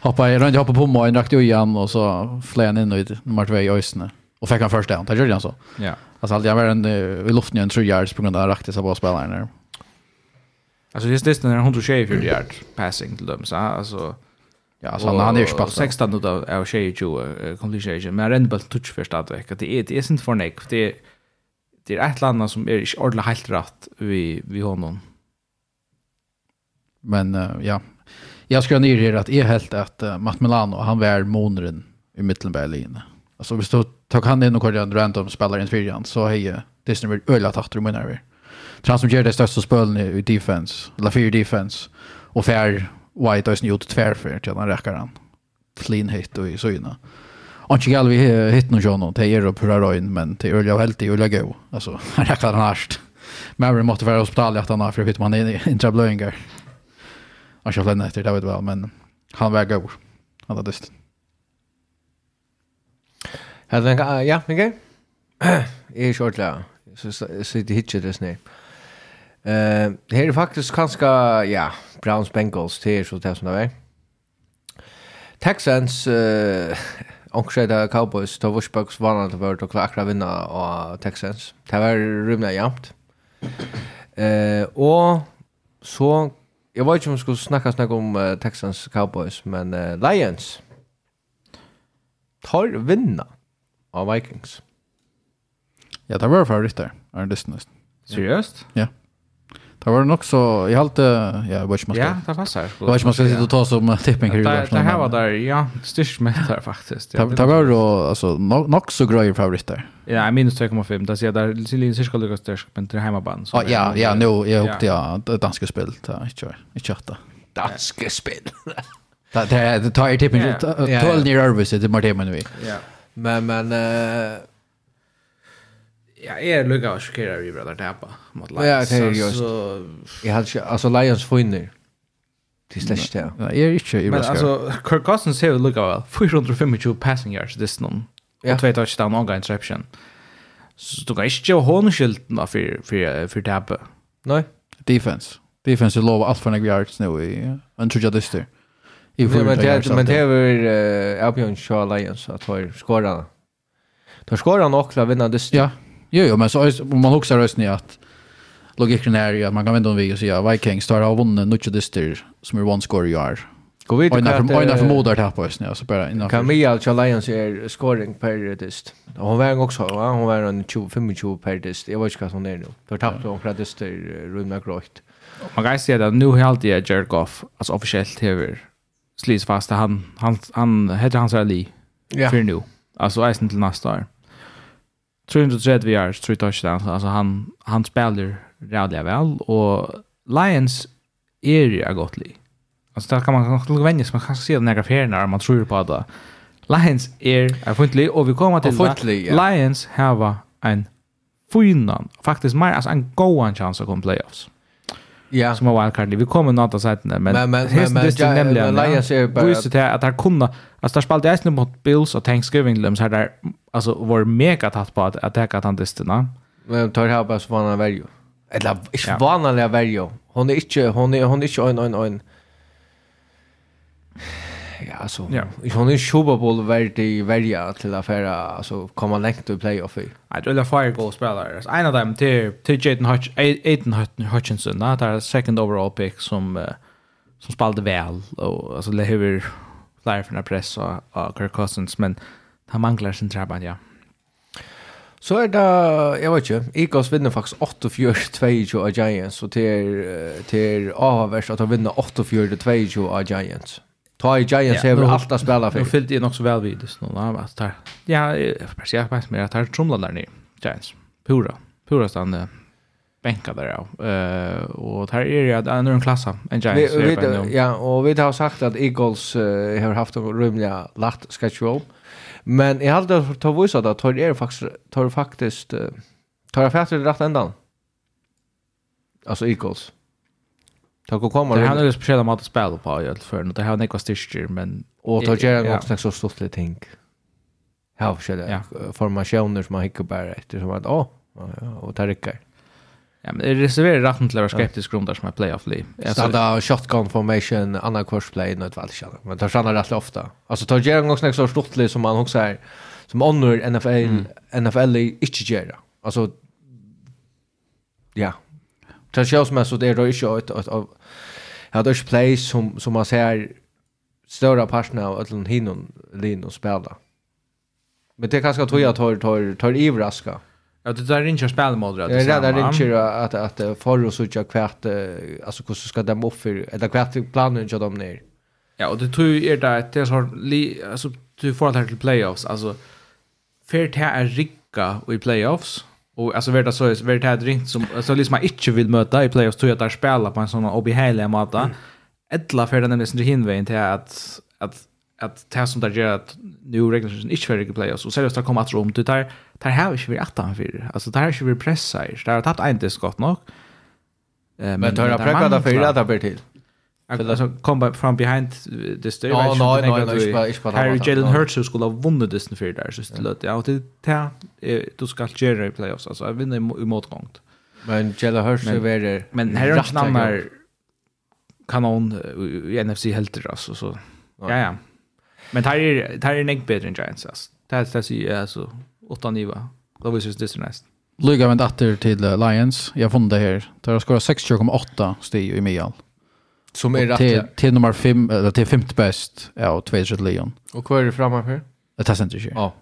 Hoppa i runt hoppa på mig rakt ju igen och så flän in i nummer 2 i ösnen. Och fick han första down. Det gjorde han så. Ja. Alltså hade jag varit i luften i en 3 yards på grund av rakt så på spelaren där. Alltså det är nästan 124 yard passing till dem så alltså Ja, alltså han är ju spalt 16 ut av av 20 completion, men rent bara touch först att det är det är inte för nek, det är det är ett land som är inte ordentligt helt rätt vi vi honom. Men ja, jag ska ner här att är helt att uh, Matt Milano han var monren i Mittelberlin. Alltså vi stod tog han in och kallade random spelare i fyran så hej Disney vill öla tatter i mina. Så han som gör det största spölen i defense, eller fyra defense, och fär White Eyes Newt tvärfär till han räcker han. Clean hit och i syna. Och inte gäller vi hit någon John det är upp hurra röjn, men det är ju helt i och lägga gå. Alltså, han räcker han härst. Men vi måste vara hospitalet att han har för att man är inte blöjningar. Han kör lämna efter det vet väl, men han väger god. Han hade dyst. Ja, men ja, men gøy. Jeg er kjørt. Så sitter hittet det snart. Eh, här är faktiskt ganska ja, Browns Bengals till så det som det är. Texans eh Onkreda Cowboys då var spöks vanligt att vara och klara vinna av Texans. Det var rymna jämnt. Eh och så jag vet inte om vi skulle snacka snacka om uh, Texans Cowboys men uh, Lions tar vinna av Vikings. Ja, det var favoriter. Är det nästan. Seriöst? Ja. Yeah. Det var nok så i halte, ja, vad man ska. Ja, det passar. Vad man ska sitta och ta som tipping hur det Det här var där ja, styrst med där faktiskt. Det var då alltså nok så grejer favoritter. Ja, minus 2,5. Det ser där Silin cirka lyckas där men det hemmaband. Ja, ja, ja, nu jag hoppade ja, det danska spel där, inte inte chatta. Danska spel. Det det tar tipping ut. Tolnir Arvis det Martin men vi. Ja. Men men Ja, jag är lugg av skera vi bröder tappa mot Lions. Ja, det är just. Jag hade ju alltså Lions vinner. Det slash det. Ja, är inte i Men alltså Kirk Cousins har lugg av 425 passing yards this någon. Ja. Och två touchdown och en interception. Så du kan inte ha hon skylten för för för tappa. Nej. Defense. Defense är lov allt för några yards nu i antrojadister. I för men men det är Albion Shaw Lions att ha skårarna. Då skårar han också vinna dyster. Ja, Jo, jo, men så, om man huxar rösten i att logiken är ju att man kan vända om vi och säga Vikings tar av vunnen Nutcha Dyster som är one score i år. Gå vid och när för förmodar tappa just ja, så bara innan. Kan vi alltså Lions är scoring per dist. Hon var också va hon var en 25 per dist. Jag vet inte vad hon är nu. Då tappade hon för dist runda grått. Man kan se att nu helt är Jared Goff alltså officiellt över slis fast han han han heter hans Ali för nu. Alltså är inte till nästa år. 330 yards, 3 touchdowns. Alltså han han spelar rädliga väl och Lions är ju gott lag. Alltså där kan man kanske vänja sig, man kan se några fler om man tror på det. Lions är är funtlig och vi kommer till funtlig, ja. Lions har en finan, faktiskt mer alltså en goan chans att komma playoffs ja. som har wildcard. Vi kommer nåt att säga men men men men men ja, nämligen Lions ser bara visst det att där kunde alltså där spelade jag mot Bills och Thanksgiving Limbs här där alltså var mega tatt på att attacka att han distarna. Men tar här bara så var värjo. Eller inte vanliga värjo. Hon är inte hon är hon är inte en en en ja alltså ja. jag har ju Bowl boll i värja till affära alltså komma långt i playoff. Jag tror det fire goal spelare. En av dem till till Jaden Hutch Aiden Hutchinson, där där second overall pick som uh, som spelade väl och alltså det hur flyer från press och, och Kirk Cousins men han manglar sin trappan ja. Så er det, jeg vet ikke, Eagles vinner faktisk 8-4-22 av Giants, og til, til avhverst at han vinner 8-4-22 av Giants. Ta i Giants ja, har allt att spela för. Nu fyllde jag nog så väl vid det. Ja, jag får bara säga att jag tar trumlar där nere. Giants. Pura. Pura stannade bänka där ja. Eh uh, och här är det att en annan klass en Giants. Vi, vi, ja, och vi har sagt att Eagles uh, har haft en rymliga lagt schedule. Men jag hade ta visa att tar det faktiskt tar faktiskt tar jag fattar det rätt ändan. Alltså Eagles. Tack och komma. Det här är ju speciella mat att spela på i alla fall. Det här är inte styrstyr, men... Och ta gärna också så stort lite ting. Ja, forskjellige ja. formationer som man hickar bara efter som att åh, och ta rycker. Ja, men det reserverar retten till att vara skeptisk grunn där som är playoff-li. Stadda shotgun formation, annan korsplay, något väl ikke, men tar sannar rätt ofta. Alltså tar gärna en gang snakke så stortlig som man också er, som honor NFL, mm. NFL inte gärna. Alltså ja, traditionsmässigt är det inte ett, ett, ett, ett, ett play som, som man ser större parterna av att hinnon lin och spela. Men det kanske tror jag tar, tar, tar ivraska. Ja, det där är inte spelmålare. Det är där inte att, att, att förr och sådär kvärt, alltså hur ska de upp för, eller kvärt planen inte de ner. Ja, och det tror ju är där att det har, alltså du får det här till playoffs, alltså för det här är rikka i playoffs, Och alltså vart det så vart det drink som så liksom man inte vill möta i playoffs tror jag där spela på en sån obehaglig mata. Ettla för den nästan hinvägen till att att att det som där gör att nu regulationen inte för playoffs. Och seriöst kommer att rum till där där här är vi att han för alltså där är vi pressar där har tagit inte skott nog Eh men tar jag präglat för att det blir till Eller så kom from behind the story. Ja, nej, nej, nej, jag bara Harry Jalen Hurts skulle ha vunnit dessen för där så det låter ja, det där du ska göra i playoffs alltså jag vinner i motgångt. Men Jalen Hurts är väl Men här är namnar kanon i NFC helt alltså så. Ja ja. Men här är här är näck bättre än Giants alltså. Det det är alltså 8 nivå. Då vill syns det näst. Lugga med åter till Lions. Jag fann det här. Där har skorat 60,8 steg i medel. Som är rätt. Till, nummer 5 eller till femte bäst ja, Twitter Leon. Och kvar är det framför? Det tas inte sig. Ja.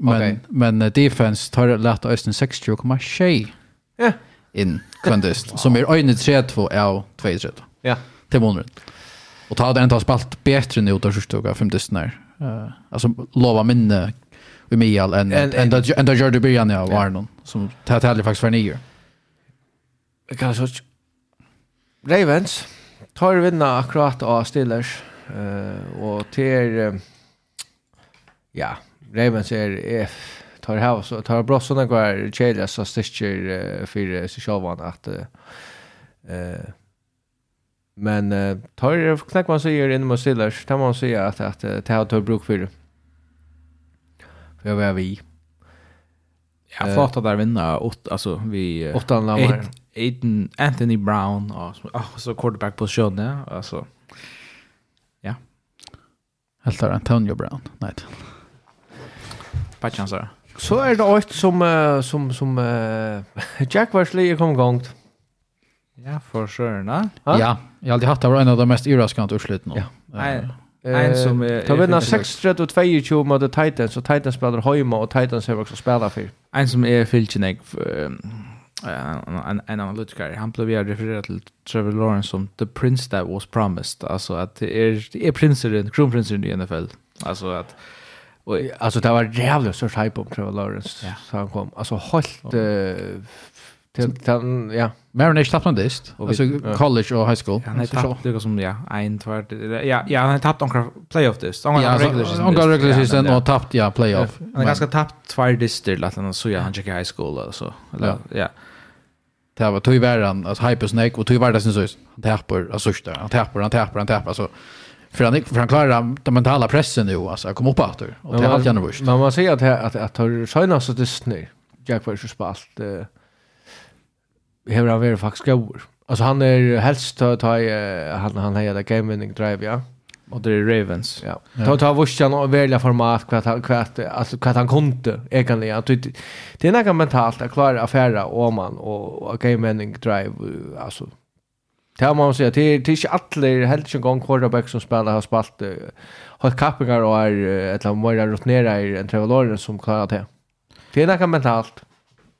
men okay. men defense tar lätt Östen 60,6. Ja. In kvantist wow. som är öjne ja, av Twitter. Ja. Till månaden. Och ta den tar spalt bättre nu då första gången femte när. Eh alltså lova minne i Mial en en en där gör det början jag var någon som tar tävling faktiskt för nio. Kanske Ravens tar vinna akkurat av Steelers uh, och till ja, Ravens är F tar här så tar bra såna går Chelsea så sticker för sig själva att eh men tar knäck man säger in mot Steelers tar man säga att att det har tagit bruk för för jag var vi Jag flott att där vinna åt alltså vi åtta lammar. Aiden, Anthony Brown och så, så quarterback på sjön ja. alltså ja. Helt där Antonio Brown nej patchans där så är det ett som uh, som som uh, Jack Wesley kom igång ja for sure na ha? ja jag hade haft det var en av de mest överraskande utsluten ja. Nej En som är... Ta vinna 6-32 mot Titans, och Titans spelar hemma och Titans har också spelat för. En som är fylkjeneg, en, en analytiker, han blev ju refererad till Trevor Lawrence som the prince that was promised. Alltså att det är, det är prinsen, kronprinsen i NFL. Alltså att Och, alltså det var jävligt stort hype om Trevor Lawrence ja. så han kom. Alltså helt uh, till till ja. Marin är tappat man dist. Alltså college och high school. Han har tappat det som ja, en två, Ja, ja, han har tappat några playoff dist. Han har regular season. Han regular season och tappat ja playoff. Han har ganska tappat två dist till att han så ja han gick i high school alltså. Eller ja det var tog värre alltså hype snake och tog värre sen så han tappar alltså där han tappar han tappar han tappar så för han för han klarar den mentala pressen nu alltså kom upp åter och det är allt jävla Men man ser att att att har China så det snö Jack Fisher spalt eh hur han är faktiskt god. Alltså han är helst att ta han han hejade game winning drive ja. Och det är Ravens. Ja. ja. Ta ta vuxen och välja format kvart kvart alltså kvart han kunde egentligen. Att det är något mentalt att klara affärer och man och game winning drive alltså Det har man säga, det är inte alla helt en gång quarterback som spelar har spalt uh, hållit kappingar och är uh, ett av våra rutinerade en Trevor som klarar det. Det är något mentalt.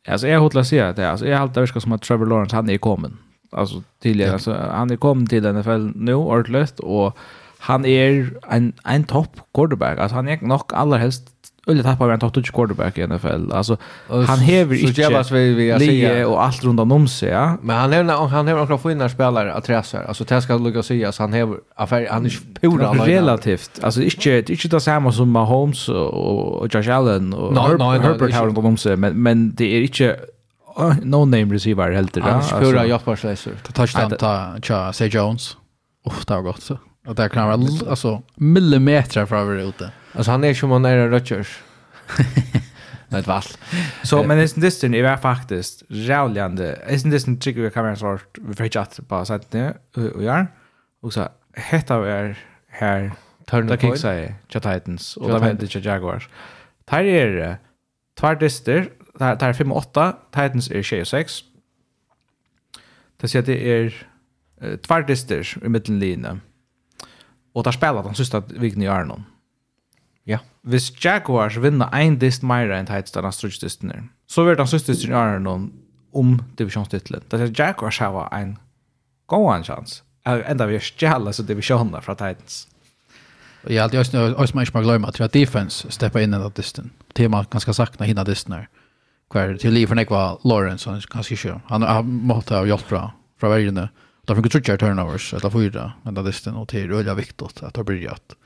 Alltså jag hotlar säga det. Alltså jag alltid verkar som att Trevor Lawrence han är kommen. Alltså tidigare ja. alltså han är kommen till NFL nu ordentligt och han er en, en topp quarterback. Alltså han er nok allra helst Ulle tappar en topp quarterback i NFL. Alltså han häver inte lige och allt runt om sig, ja. Men han är han har några fina spelare att träsa. Alltså det ska lugga sig han häver affär han är pura relativt. Alltså inte inte det samma som Mahomes och Josh Allen och Herbert har runt om sig, men men det är inte no name receiver helt det. Han är pura jobbar så. Touchdown ta Chase Jones. Uff, det var gott så. Och där kan vara alltså millimeter från över ute. Alltså han är som han är Rodgers. Nej det var. Så men det är det är faktiskt rävlande. Det är det en trick vi kan så vi får att på sätt det och ja. Och så hetta är här turn the kick säger Titans och där vände Jaguars. Tar är tvär Där där tar 5 8. Titans är 6 Det ser det är två dister i mittenlinjen. Och där spelar de sista viken i Arnon. Ja. Hvis Jaguars vinner en dist mer enn Titans denne strutsdisten er, så vil den strutstisten i Arnon om divisjonstitlen. Det er Jaguars har en gåan chans. Enda vi er stjæla så divisioner fra Titans. Jag har alltid också man inte glömma att defense steppa in i den disten. Tema ganska sakna hinna disten här. Kvar till liv för Nekva Lawrence, han kanske kör. Han har mått ha gjort bra från världen. Där fick jag turnovers eller fyra men det är och det öliga viktigt att ha börjat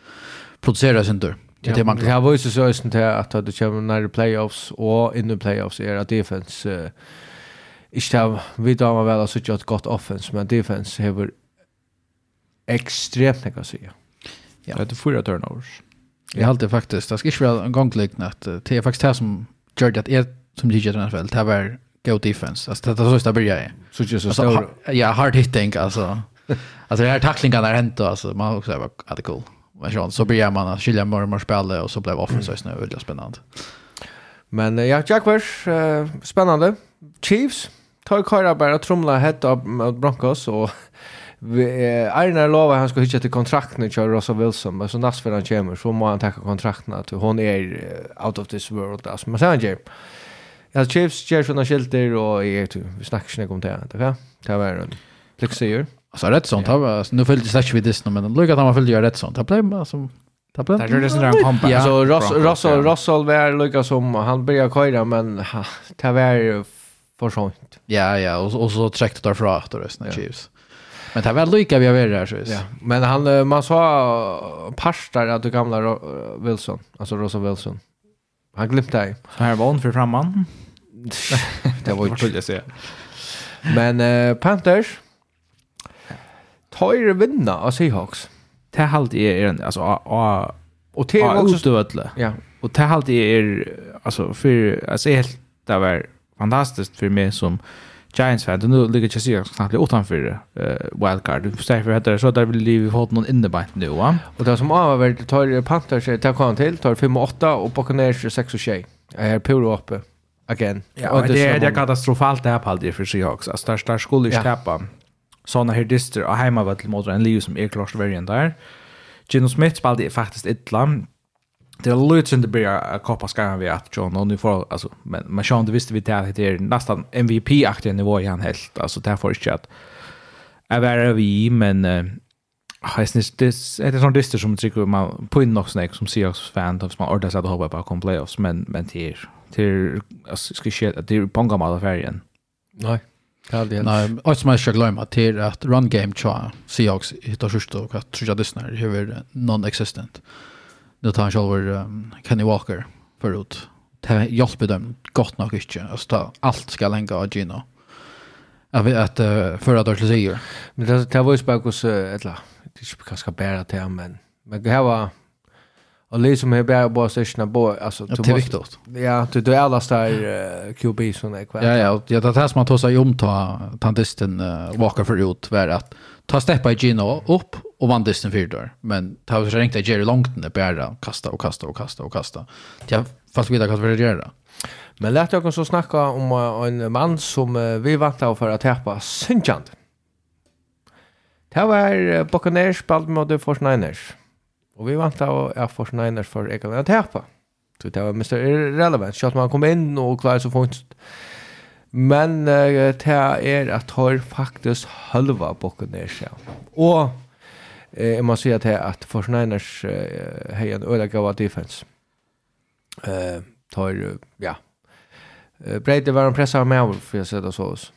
producera sin tur. Det är man kan. Jag var så ösen till att du kommer när playoffs och in i playoffs är att defense uh, inte har vi då man väl så ett gott offense men defense har extremt mycket att säga. Ja. Det er fyra turnovers. Jag alltid faktiskt, det ska inte vara en gång liknande. Det är faktiskt det som gör det att jag som DJ i NFL, det var god defense. Alltså det är så det börjar. Så just så, har, ja, hard hitting alltså. alltså det här tacklingarna där hänt alltså man också var att det cool. Men så så börjar man att skilja mer och mer spel och så blev offensive nu väldigt spännande. Men ja, Jaguars uh, spännande. Chiefs tar köra bara trumla hetta mot Broncos och Arne lovar han ska hitta till kontrakten till Russell Wilson men så nästa för han kommer så må han tacka kontrakten att hon är out of this world alltså men sen Ja, Chiefs gör såna skilter och jag tror vi snackar inte om det. Det kan det var en lyxsejer. Alltså rätt sånt har nu följde slash vid det men lucka att man följde göra rätt sånt. Det blev alltså det blev Det gjorde sådär en Ja, Så Russell Russell var lucka som han började köra men det var för sånt. Ja, ja, och så träckte det därför att resten är Chiefs. Men det var lika vi har varit där så. Ja, men han man sa parstar att det gamla Wilson, alltså Russell Wilson. Han glömde dig. Så Här var hon för framman. det var ju kul att se. Men uh, Panthers tar vinna av Seahawks. Det halt är er, alltså och och det är också stödle. Ja. Och det halt är alltså för alltså helt det var fantastiskt för mig som Giants fan. Nu ligger jag sig knappt utanför uh, wildcard. Därför heter det så där vill vi ha någon innebant nu va. Och det som har varit tar Panthers tar kan till tar 5 och 8 och Buccaneers 6 och 6. Är på uppe again. Ja, och det är det katastrofalt det här på det för Seahawks. Alltså där där skulle ju tappa. Såna här dister och hemma var till mot en Leo som är klart variant där. Gino Smith spelade faktiskt illa. Det är lite det blir att koppa skarven vi att John och nu får alltså men man kände det visste vi det här det är nästan MVP-aktig nivå i han helt. Alltså det här får inte att är värre vi men Jag syns det är det sån dyster som tycker man på in också snäck som Seahawks fan som man ordar sig att hoppa på playoffs men men det är till ska ske att det är på gamla affären. Nej. Kallt Nej, och som jag ska glömma till att run game tja Seahawks hittar sist och att tror jag det snär hur non existent. Det tar själva um, Kenny Walker förut. Det hjälper dem gott nog inte. Alltså allt ska länga av Gino. Jag vet att uh, förra dagen säger. Men det, det var ju spökos, eller det är kanske bära till, men men det här var Och liksom är bara bara sessioner på alltså ja, det är viktigt. Ja, du du alla där uh, QB som är kvar. Ja ja, ja det här som man tar sig om ta tantisten uh, Walker förut var att ta steppa i Gino upp och vann disten för där. Men ta så rent Jerry Longton det bara kasta och kasta och kasta och kasta. Jag fast vidare kan det göra. Men lät jag också snacka om en man som vi väntar för att täppa Sinchand. Det var Buccaneers spalt mot 49ers. Och vi vant av att få Niners för jag kan tappa. Så det var Mr. Irrelevant. Så att man kom in och klarade så fort. Men uh, det är att har faktiskt halva bocken ner sig. Och eh, man ser att det att för Niners uh, har en öra gav defense. Eh, tar, ja. Uh, Brady var en pressar med av för jag det så oss.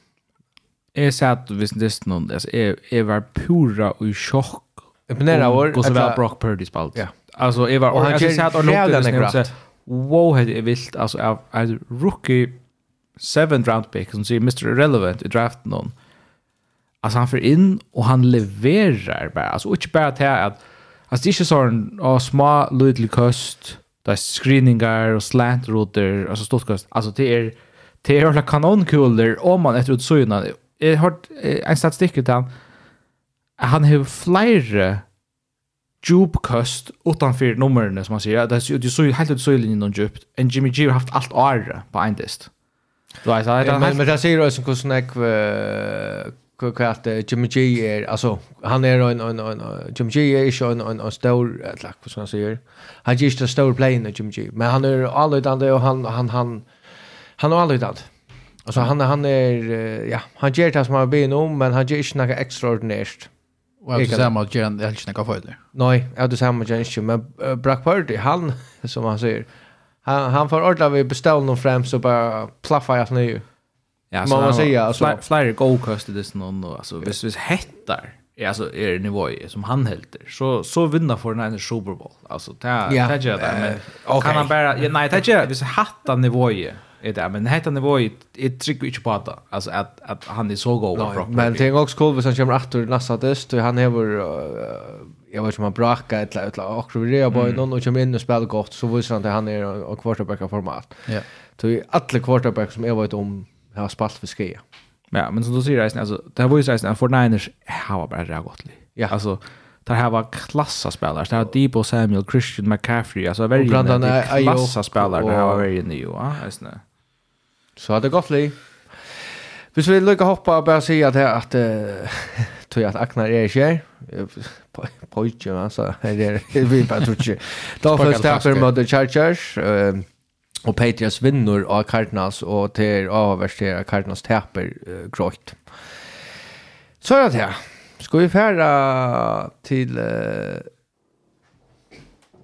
Jag satt visst nästan, alltså jag, jag var pura i chock imponera av Och så var Brock Purdy spalt. Ja. Alltså jag var och han känns att han låter wow det är vilt alltså av en rookie seventh round pick som säger Mr Irrelevant i draften någon. Alltså han för in och han levererar bara. Alltså inte bara att att alltså det är ju sån oh, små little kost där screeningar och slant router alltså stort kost. Alltså det är det är kanon kanonkulor om man efter ut såna. Jag har en statistik utan han har flere djupkost utanför numren som man säger. Det er jo så helt ut så søylinjen någon djupt. En Jimmy G har haft allt år på en dist. Du vet, det er Men det hur snack hvordan jeg kvart Jimmy G är alltså han är en en en Jimmy G är ju en en en stor eller vad ska man säga han är just en stor player i Jimmy G men han är alltid allutande och han han han han har alltid allutande alltså han han är ja han ger det som han ber om men han ger inte något extraordinärt Och jag säger att Jan är inte några det. Nej, jag du samma att Jan inte men Brock Purdy han som han säger han han får ordla vi beställ någon fram så bara plaffa jag nu. Ja, så man säger alltså flyer go cost det någon alltså vis vis hettar. Ja, alltså är det nivå som han helter. Så så vinner för den Super Bowl. Alltså ta ta det men kan han bara nej ta det vis hatta nivå är det men hetan det var ju ett trick inte på att alltså att att han är så god no, men tänk också cool hvis han kommer åter nästa test och han har jag vet inte om han brakar ett eller ett och vi är bara någon och kommer in och spelar gott så visar han att han är och quarterback format. Ja. Så alla quarterback som jag vet om har spalt för skia. Ja, men som du säger alltså det var ju så att 49ers har bara rätt gott. Ja. Alltså Det här var klassa spelare. Det här var Debo Samuel, Christian McCaffrey, alltså väldigt klassa spelare. Det här var väldigt nya, ja, Så hade gott liv. Hvis vi lukkar hoppa og bare sier at her at tog at Agnar er ikke her. Poitje, altså. Her er vi bare tror ikke. Da først taper mot The Chargers. Og Patriots vinner av Cardinals og til avverstere Cardinals taper uh, grått. Så er det her. Skal vi fære til uh,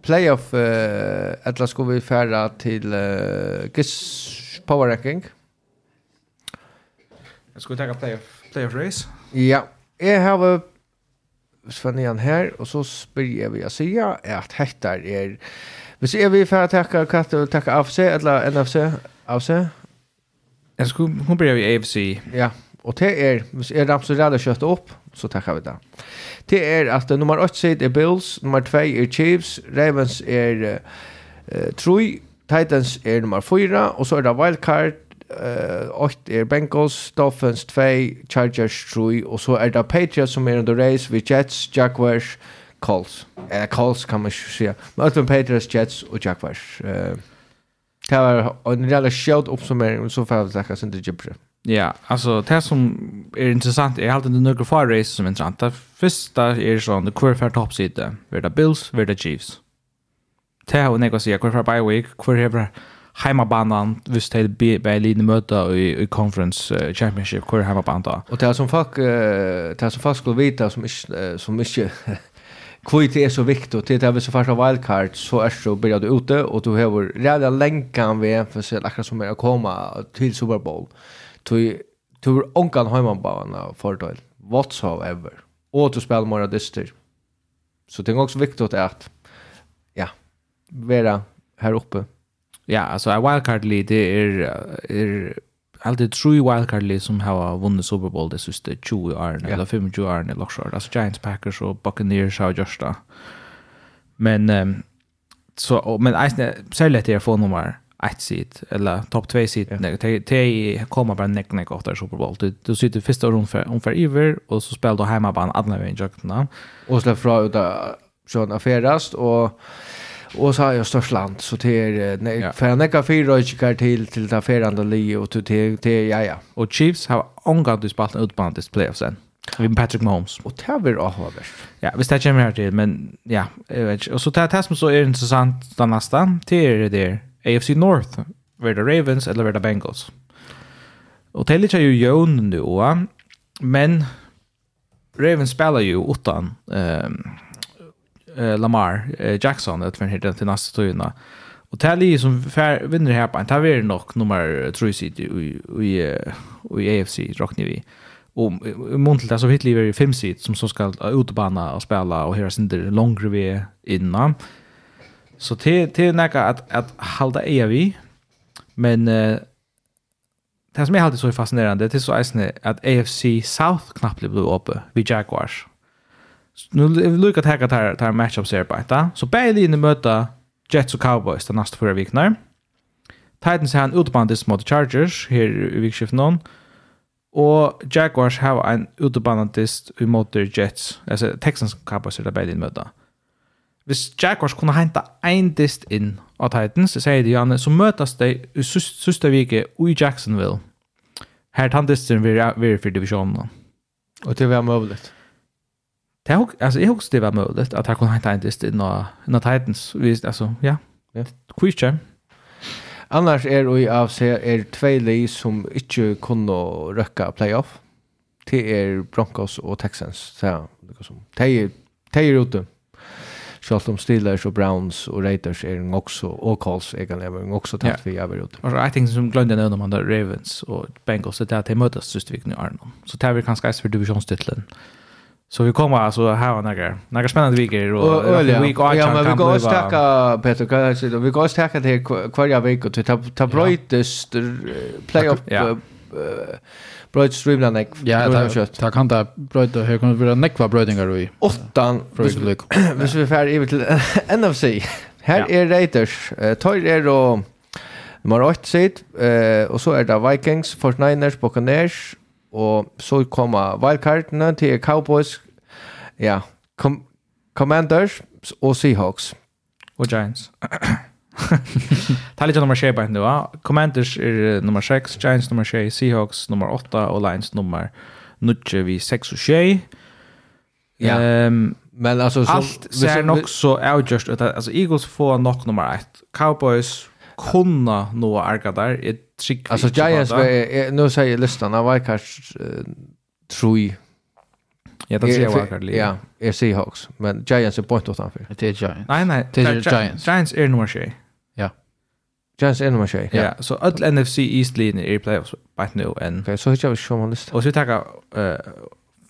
playoff, uh, eller skal vi fære til uh, Gis power ranking. Jag skulle ta playoff, playoff race. Ja, jeg har Sven igjen her, og så spyr jeg vi å si at hette er Hvis jeg vil få takke katt og takke AFC, eller NFC, AFC? Jag skulle, hon blir vi AFC. Ja, og det er, hvis jeg ramser redde kjøtt opp, så tackar vi det. Det är att nummer 8 sitt är Bills, nummer 2 är Chiefs, Ravens är uh, Troy Titans er nummer 4, og så er det wildcard, uh, 8 er Bengals, Dolphins 2, Chargers 3, og så er det Patriots som er under race, vi Jets, Jaguars, Colts. Eller Colts kan man ikke si. Men alt Patriots, Jets og Jaguars. Uh, det var en reelle skjøt oppsummering, så får jeg takke sin til Gypre. Ja, altså det som er interessant er alltid noen far race som er interessant. Det første er sånn, kvar fær toppside, hver det Bills, hver det Chiefs det har jeg å si, hvor er bye week, hvor er heimabanan, hvis det er Berlin møte i, i conference uh, championship, hvor er heimabanan da? Og det er som folk, uh, det er som folk skulle vite, som ikke, uh, som ikke Kvoi det er så viktig, til det er vi så først av wildcard, så er så börjar du ute, og du har redan lengan ved, for å se akkurat som er å komme til Super Bowl. Du har ångan heimabanan fördel fordel, whatsoever. Og du spiller mer dyster. Så det er også viktig at vara här uppe? Ja, alltså en wildcard league det är är alltid true wildcard league som har vunnit Super Bowl det sista 20 åren eller 25 åren eller så. Alltså Giants, Packers och Buccaneers har just det. Men um, så men eisne särskilt det få nummer ett seed eller topp 2 seed yeah. det de kommer bara neck neck åt Super Bowl. Du, du sitter första runden för ungefär iver och så spelar du hemma på en annan väg. Och släpp fra ut så affärast och Och så har jag störst land så det är nej ja. för näka fyra kikar till till där ferande li och till till, till ja ja. Och Chiefs har omgått i spalten utbandet playoffs sen. Vi Patrick Mahomes. Och det blir avhållande. Ja, visst det kommer här till, men ja, vet. Och så det här som så är intressant den nästa, det det där AFC North, var det Ravens eller var det Bengals. Och det är lite ju Jon nu, men Ravens spelar ju utan um, eh, Lamar eh, Jackson ett för hittar till nästa tuna. Och Tally som fär, vinner här på en taver nog nummer 3 sitt i i i AFC rockni vi. Och Montel alltså så lever vi fem sitt som så ska ut på banan och spela och höra sin längre vi innan. Så till är näka att att hålla eia vi. Men eh, det som är alltid så fascinerande det är så att AFC South knappt blev uppe vid Jaguars nu lukar det här att här tar matchups här på ett. Så Bailey inne möta Jets och Cowboys den nästa förra veckan. Titans har en utbandis mot Chargers här i vikskiften någon. Och Jaguars har en utbandis mot Jets. Alltså Texans Cowboys och Cowboys där Bailey möta. Hvis Jaguars kunne henta ein dist inn av Titans, så sier de Janne, så møtes de i siste vike i Jacksonville. Her tar disten vi er for divisjonen. Og det var mulig. Det har alltså jag husste var möjligt att jeg kunne hitta en dist in och Titans visst alltså ja. Ja. Quizchen. Annars er vi av seg er tvei li som ikke kunne røkka playoff. Det er Broncos og Texans. Så, liksom. De, de er ute. Selv om Steelers og Browns og Raiders er også, og Colts egentlig, men også tatt vi er ute. Og jeg tenker som glemte jeg nevner om Ravens og Bengals, det er at de møtes siste vikene i Arnon. Så det er vi kanskje eis for divisjonstitlen. Ja Så vi kommer alltså här och några, några spännande veckor och, och, och ja. week och ja, men vi går och stacka Peter Kajsa, vi går och stacka till kvarja vecka till tabloidest playoff ja. Bröjt streamla nek. Ja, det kan ta bröjt och här kommer vi nekva bröjtingar i. Åttan. Hvis vi färd över till NFC. Här är Raiders. Tar er då nummer 8 sitt. Och så är det Vikings, 49ers, Buccaneers, Og så kommer wildcardene til Cowboys, ja, com Commanders og Seahawks. Og Giants. Det er litt nummer 6 bare nå. Commanders er nummer 6, Giants nummer 6, Seahawks nummer 8 og Lions nummer 9 vi 6 og 6. Ja. Um, men alltså så, allt ser nog så outjust ut. Alltså Eagles får nog nummer 1. Cowboys kunna nå arka där ett trick alltså Giants var nu säger listan av Vikars tror Ja, det ser jag verkar. Ja, är Seahawks, men Giants är point åt anför. Det är Giants. Nej, nej, det är Giants. Giants är nummer 6. Ja. Giants är nummer 6. Ja, så all NFC East linjen är i playoffs by nu än. Okej, så hittar vi som man listan? Och så tar jag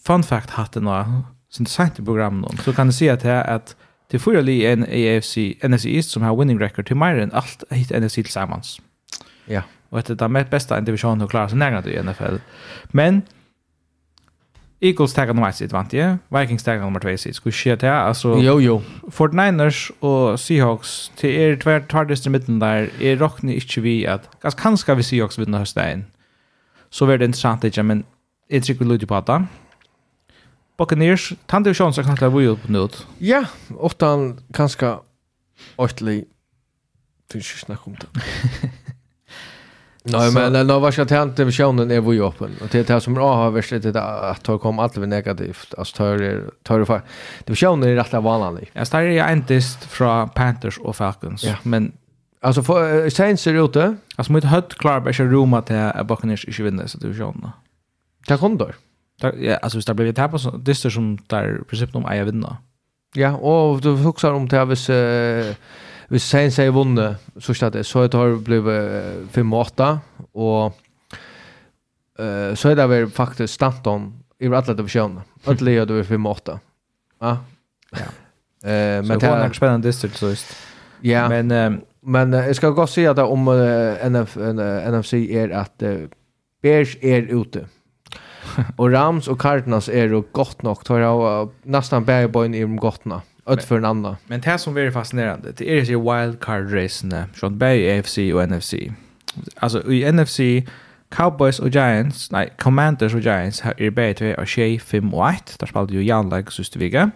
fun fact hatten då. Sen sent i programmet så kan du se att det är att Det fyra li en AFC NFC East som har winning record till mer än allt hit NFC tillsammans. Ja. Och det är det bästa en division att klara sig nära i NFL. Men Eagles taggar nummer 1 sitt vant jag. Vikings taggar nummer 2 sitt. Skulle shit här alltså Jo jo. 49ers og Seahawks til er tvær tvär i midten der er rockni ikkje vi at ganske kanskje vi Seahawks vinner hösten. Så var det interessant, det men jeg jag vi Luigi på att Buccaneers, tann det chans att kanske vi upp nu. Ja, och han kanske åtli finns ju snack om det. Nej men när var jag tänkte vi sjön är vi öppen och det här som A har värst det att ta kom allt vi negativt alltså tar tar för det sjön är rätt vanligt. Jag startar ju entist från Panthers og Falcons ja. men alltså för Saints är ute. Alltså mitt hött klar bara rumma till Buccaneers i vinner så det sjön. Tack hon. Där, ja, alltså det blev ett tapp så det är som där principen om ejer vinna. Ja, och du huxar om det vis eh vis sen säger vunne så stod det så det har blivit 5 8 och eh så är det väl faktiskt stant om i alla divisionerna. Alla leder vi 5 8. Ja. Ja. Eh men det är spännande distrikt så just. Ja. Men eh, men jag ska gå se att om uh, NF, uh, NFC är att uh, Bears är ute. och Rams och Cardinals är ju gott nog tar jag nästan bägge boyn i de gottna ut för en annan. Men det som är fascinerande det är ju wildcard racen från Bay AFC och NFC. Alltså i NFC Cowboys och Giants, nej, Commanders och Giants har er bägge två och tjej 5 och 1. Där spelade ju Jan Lag sista veckan.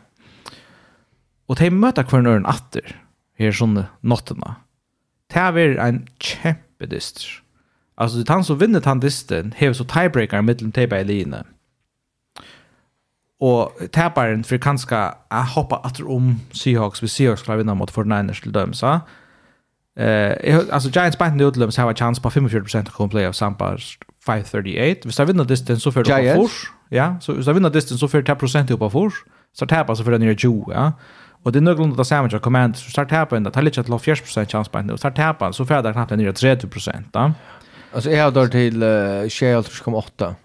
Och de möter kvar någon åter. Här sån natten. Det här är en kämpedyster Alltså han som vinner han disten har så tiebreaker mellan Teba och Eline. Och taparen för kanske att hoppa att om Seahawks vi Seahawks klarar vinna mot 49ers till dem så. Eh alltså Giants bant nu till har en har chans på 45 att komma play av Sampars 538. Hvis de vinner disten så får du på fors. Ja, så hvis de vinner disten så får du 10% på fors. Så tapar så får du ner 20, ja. Och det är någorlunda det samma som command. Så start tapar det tar lite till 40% chans på ända. Och start tapar så får jag knappt ner 30%. Ja. Alltså jag har dört till uh, 28,8. Ja,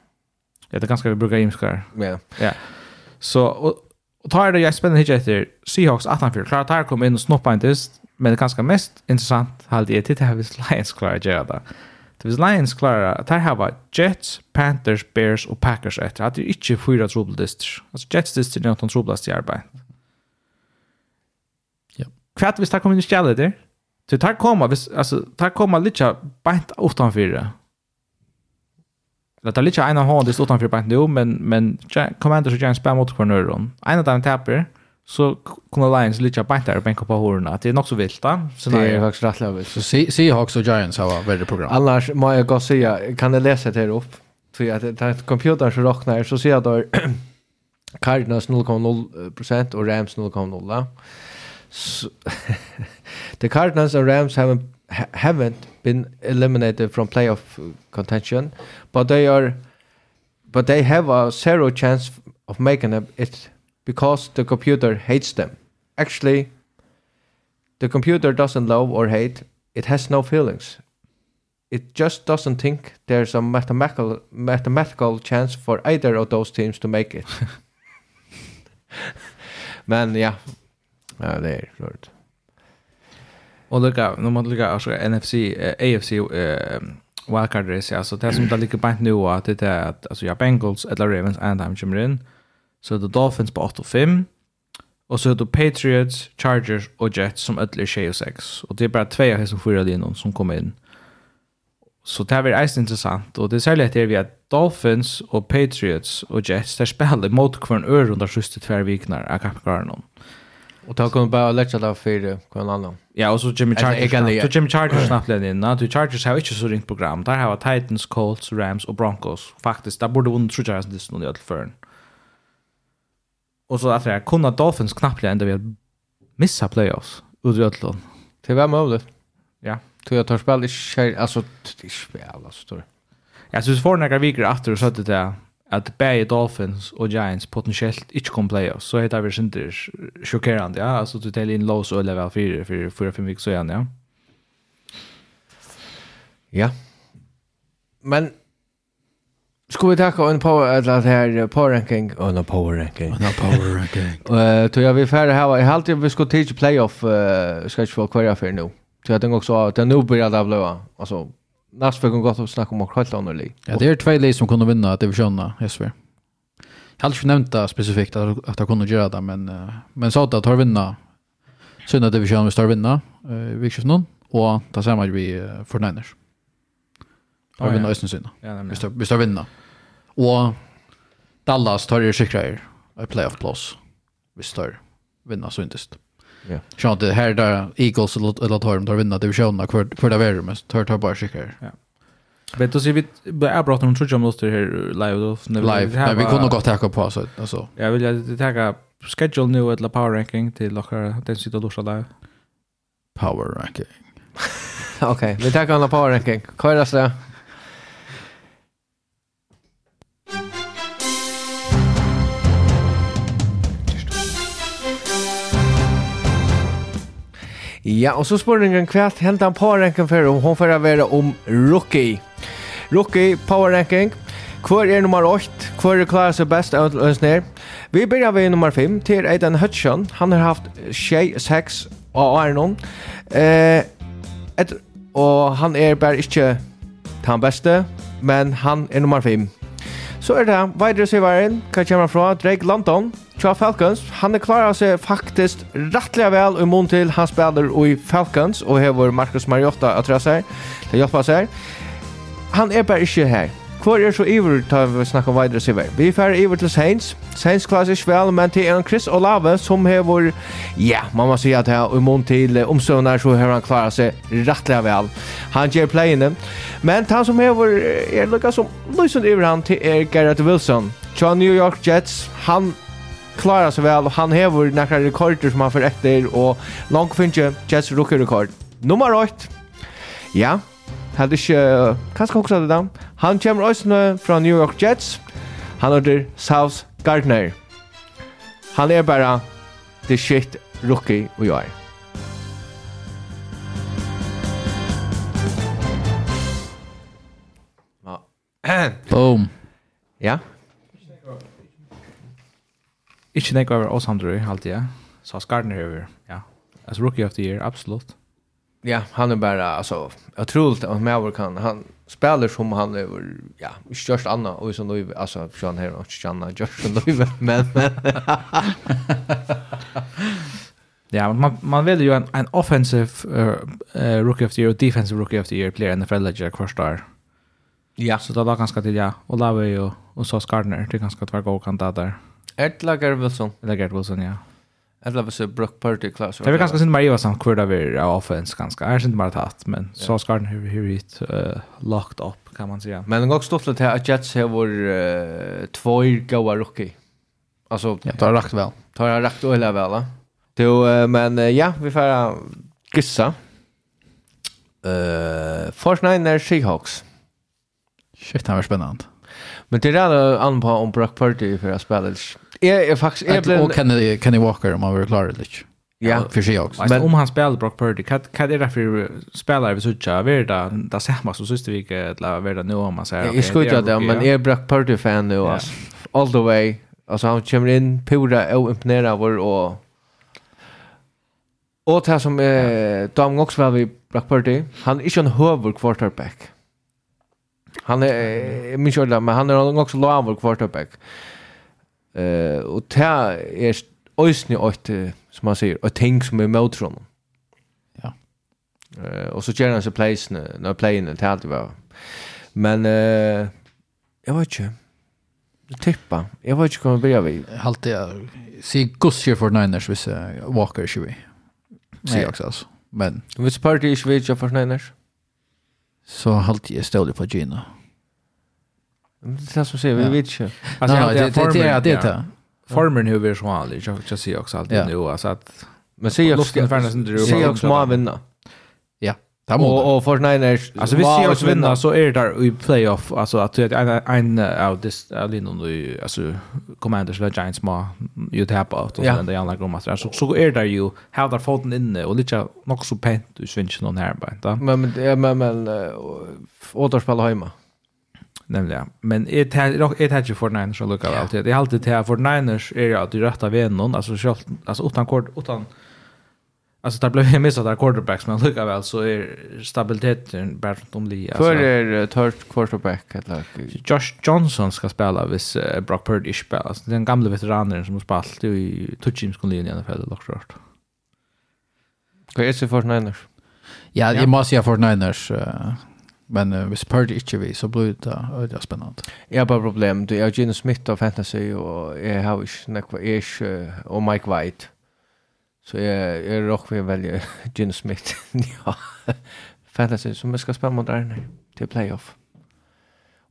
det är ganska vi brukar imskar. Ja. Ja. Så, och, och tar det jag spännande hit efter Seahawks 18-4. Klara tar kom in och snoppa inte just, men det ganska mest intressant hade jag det här vis Lions klara göra det. Det vis Lions klara, att här har Jets, Panthers, Bears och Packers efter. Att det är inte fyra trubbeldister. Alltså Jets dister är något trubbelast i arbetet. Ja. Kvart visst har kommit in i stället där? Så tar komma, alltså tar komma lite bänt utanför det. Det tar lite ena hånden det utanför bänt nu, men men commander så Giants spär mot cornern. En av dem tapper så kommer Lions lite bänt där bänka på hörna. Det är nog så vilt då. Så det är faktiskt rätt läge. Så Seahawks och Giants har varit program. Annars må jag gå säga kan det läsa det upp. För att det computern som räknar så ser jag då Cardinals 0,0% och Rams 0,0. Så the Cardinals and Rams haven't ha- haven't been eliminated from playoff uh, contention, but they are but they have a zero chance of making it because the computer hates them. Actually, the computer doesn't love or hate, it has no feelings. It just doesn't think there's a mathematical mathematical chance for either of those teams to make it. Men ja. Ja, det är klart. Och lika, när man lukka, alltså NFC, eh, AFC eh wildcard race, alltså det som det ligger på nu att det är att alltså ja, Bengals eller Ravens and I'm kommer in. Så det Dolphins på 8 och 5. Och så är det Patriots, Chargers och Jets som ödlor är 6 och 6. Och det är bara två av de som fyra linjer som kommer in. Så det här blir eisen intressant. Och det är särskilt här vi att Dolphins och Patriots och Jets där spelar mot kvarn öron under sista tvär viknar av kappgarnen. Mm. Och tar kommer bara lägga där för det annan. Ja, och så Jimmy Chargers. Så Jimmy Chargers snabbt leder in. Du Chargers har inte så ringt program. Där har Titans, Colts, Rams och Broncos. Faktiskt, där borde vunnit tror jag att det är något för. Och så att det kunna Dolphins knappt ändå vi missa playoffs. Ut i Udrötlon. Det var möjligt. Ja. Tror jag tar spel i alltså det är spel alltså tror jag. Jag synes for några viker efter så hadde det at Bay Dolphins og Giants potentiellt ikkje kom playoffs, så heter vi sinter sjokkerande, ja, altså du teller inn Lowe's og level 4 for 4-5 vik så igjen, ja. Ja. Men, skulle vi takka en power, eller det her power ranking, og en power ranking. Og no power ranking. Eh, tror jag vi færre her, jeg halte vi ska till playoff, eh ska ikke få kvar för nu. Tog jeg tenker også, det er nu börjar det blåa, Alltså nästa vecka gott att snacka om och helt andra lig. Ja, det är två lag som kunde vinna divisionerna, jag svär. Jag har inte nämnt det specifikt att, att jag kunde göra det, men, men så att jag tar vinna Sunna divisionen vi står vinna i vikskiften och ta samma vi uh, för Niners. Tar vinna Östen Sunna. Vi står vinna. Och Dallas tar ju säkra er i playoff plus. Vi står vinna så inte. Ja. Så att här där Eagles eller tar de tar vinna divisionen för för det värre men tar tar bara skickar. Ja. Vet du så vi är bra att de tror jag måste här live då när vi live. Vi kunde gå tacka på så alltså. Jag vill tacka schedule nu eller power ranking till lockar den sitter då så live. Power ranking. Okej, vi tar alla power ranking. Kör det så. Ja, og så spurningen kvärt helt han på ranken for om hon får være om rookie. Rookie power ranking. Kvar er nummer 8, kvar er klarar seg best av lösningar. Vi begynner ved nummer 5, til Aidan Hutchon. Han har haft tjej, sex og Arnon. Eh, et, og han er bare ikke den beste, men han er nummer 5. Så er det wide receiveren, hva kommer fra? Drake London, Tja Falcons. Han er klarer seg faktisk rettelig vel i mån til han spiller i Falcons, og hever Marcus Mariota at det seg. Det hjelper seg. Han er bare ikke her. Hvor er så iver ta vi snakka om videre siver? Vi fer iver til Saints. Saints klarer seg vel, men til en Chris Olave som hever, ja, man må si at her i mån til omstående så har han klarat seg rettelig vel. Han gjør playene. Men han som hever er lukket som lysen iver han til er Garrett Wilson. Tja New York Jets, han klarar seg vel, og han hever nekra rekorder som han fyrir etter, og langt finnes Jets rookie rekord. Nummer 8. Ja, Hade inte kanske också det där. Han kommer också från New York Jets. Han heter South Gardner. Han är bara the shit rookie och jag är. Boom. Ja. Ikke nekva over oss andre, alltid, ja. Så Gardner over, ja. As rookie of the year, absolutt ja, han är bara alltså otroligt att Mauer kan han spelar som han är ja, störst Anna och så nu alltså Sean här och Janna just nu men men Ja, man man vill ju en en offensive uh, uh, rookie of the year och defensive rookie of the year player i NFL Ledger kvarstar. Ja, så det var ganska till ja. Och Lave och och så Gardner, det är ganska två goda kandidater. Ett Lager Wilson. Lager Wilson, ja. Eller vad så Brock Purdy Class. Det är ganska synd Maria som kurda av offense ganska. Är inte bara tatt men så ska den hur hur hit locked up kan man säga. Men också stått lite att Jets har vår två goa rookie. Alltså det har rakt väl. Det har rakt och hela väl. Då men ja, vi får gissa. Eh Fortnite Seahawks. Shit, det var spännande. Men det är redan an på om Brock Purdy för att spela Jag är faktiskt... Jag blev... Och Kenny, Kenny Walker om man vill klara det lite. Ja, för sig också. Men om han spelar Brock Purdy, vad är det för spelare vi söker? Vad är det det samma som sista veckan eller vad är det nu om man säger? Jag skulle skojar det, men jag är Brock Purdy-fan nu. Alltså. All the way. Alltså han kommer in pura och imponerar vår och... Och det som är Dom också var vid Brock Purdy, han är inte en höver quarterback. Han är, jag minns inte, men han är också lavor quarterback. Eh och ta är ösni åt som man säger och ting som är mot honom. Ja. Eh och så gör han så place när playen det alltid var. Men eh jag vet inte. Det tippa. Jag vet inte hur man börjar vi. Halt jag ser Gussie för Niners vis Walker should vi. Se också alltså. Men. Vilket party är Schweiz för Niners? Så halt jag ställde på Gina. Det är som säger, vi vet inte. Alltså, det, det, formen, det, det, det, Formen hur vi är så vanlig, jag ser också alltid ja. nu. Alltså att, men se också må vinna. Ja. det må och, och för Niners alltså vi ser oss vinna så är det där i playoff alltså att en en av this alin under alltså Commanders eller Giants må ju tappa åt och den där andra gromma så så är det ju har där foten inne och lite nog så pent du svinchen någon här bara. Men men men återspel hemma nämligen. Men är det är det inte för Niners att lucka allt. Det är alltid det för Niners är att du rätta vännen alltså själv alltså utan kort utan alltså där blev jag missat där quarterbacks men lucka väl så är stabiliteten bara runt om li alltså. För är third quarterback eller Josh Johnson ska spela vis uh, Brock Purdy spelar. Alltså den gamla veteranen som har spelat i Touchims kunde i NFL och rört. Vad är det för Niners? Ja, det måste jag för Niners. Uh, Men uh, hvis Purdy ikke vi, så blir det veldig spennende. Jeg har bare problem. Du er Gino Smith av Fantasy, og jeg har ikke nekva, Ish er og Mike White. Så jeg, jeg råk vi velge Gino Smith. ja, Fantasy, som jeg skal spille mot Arne til playoff.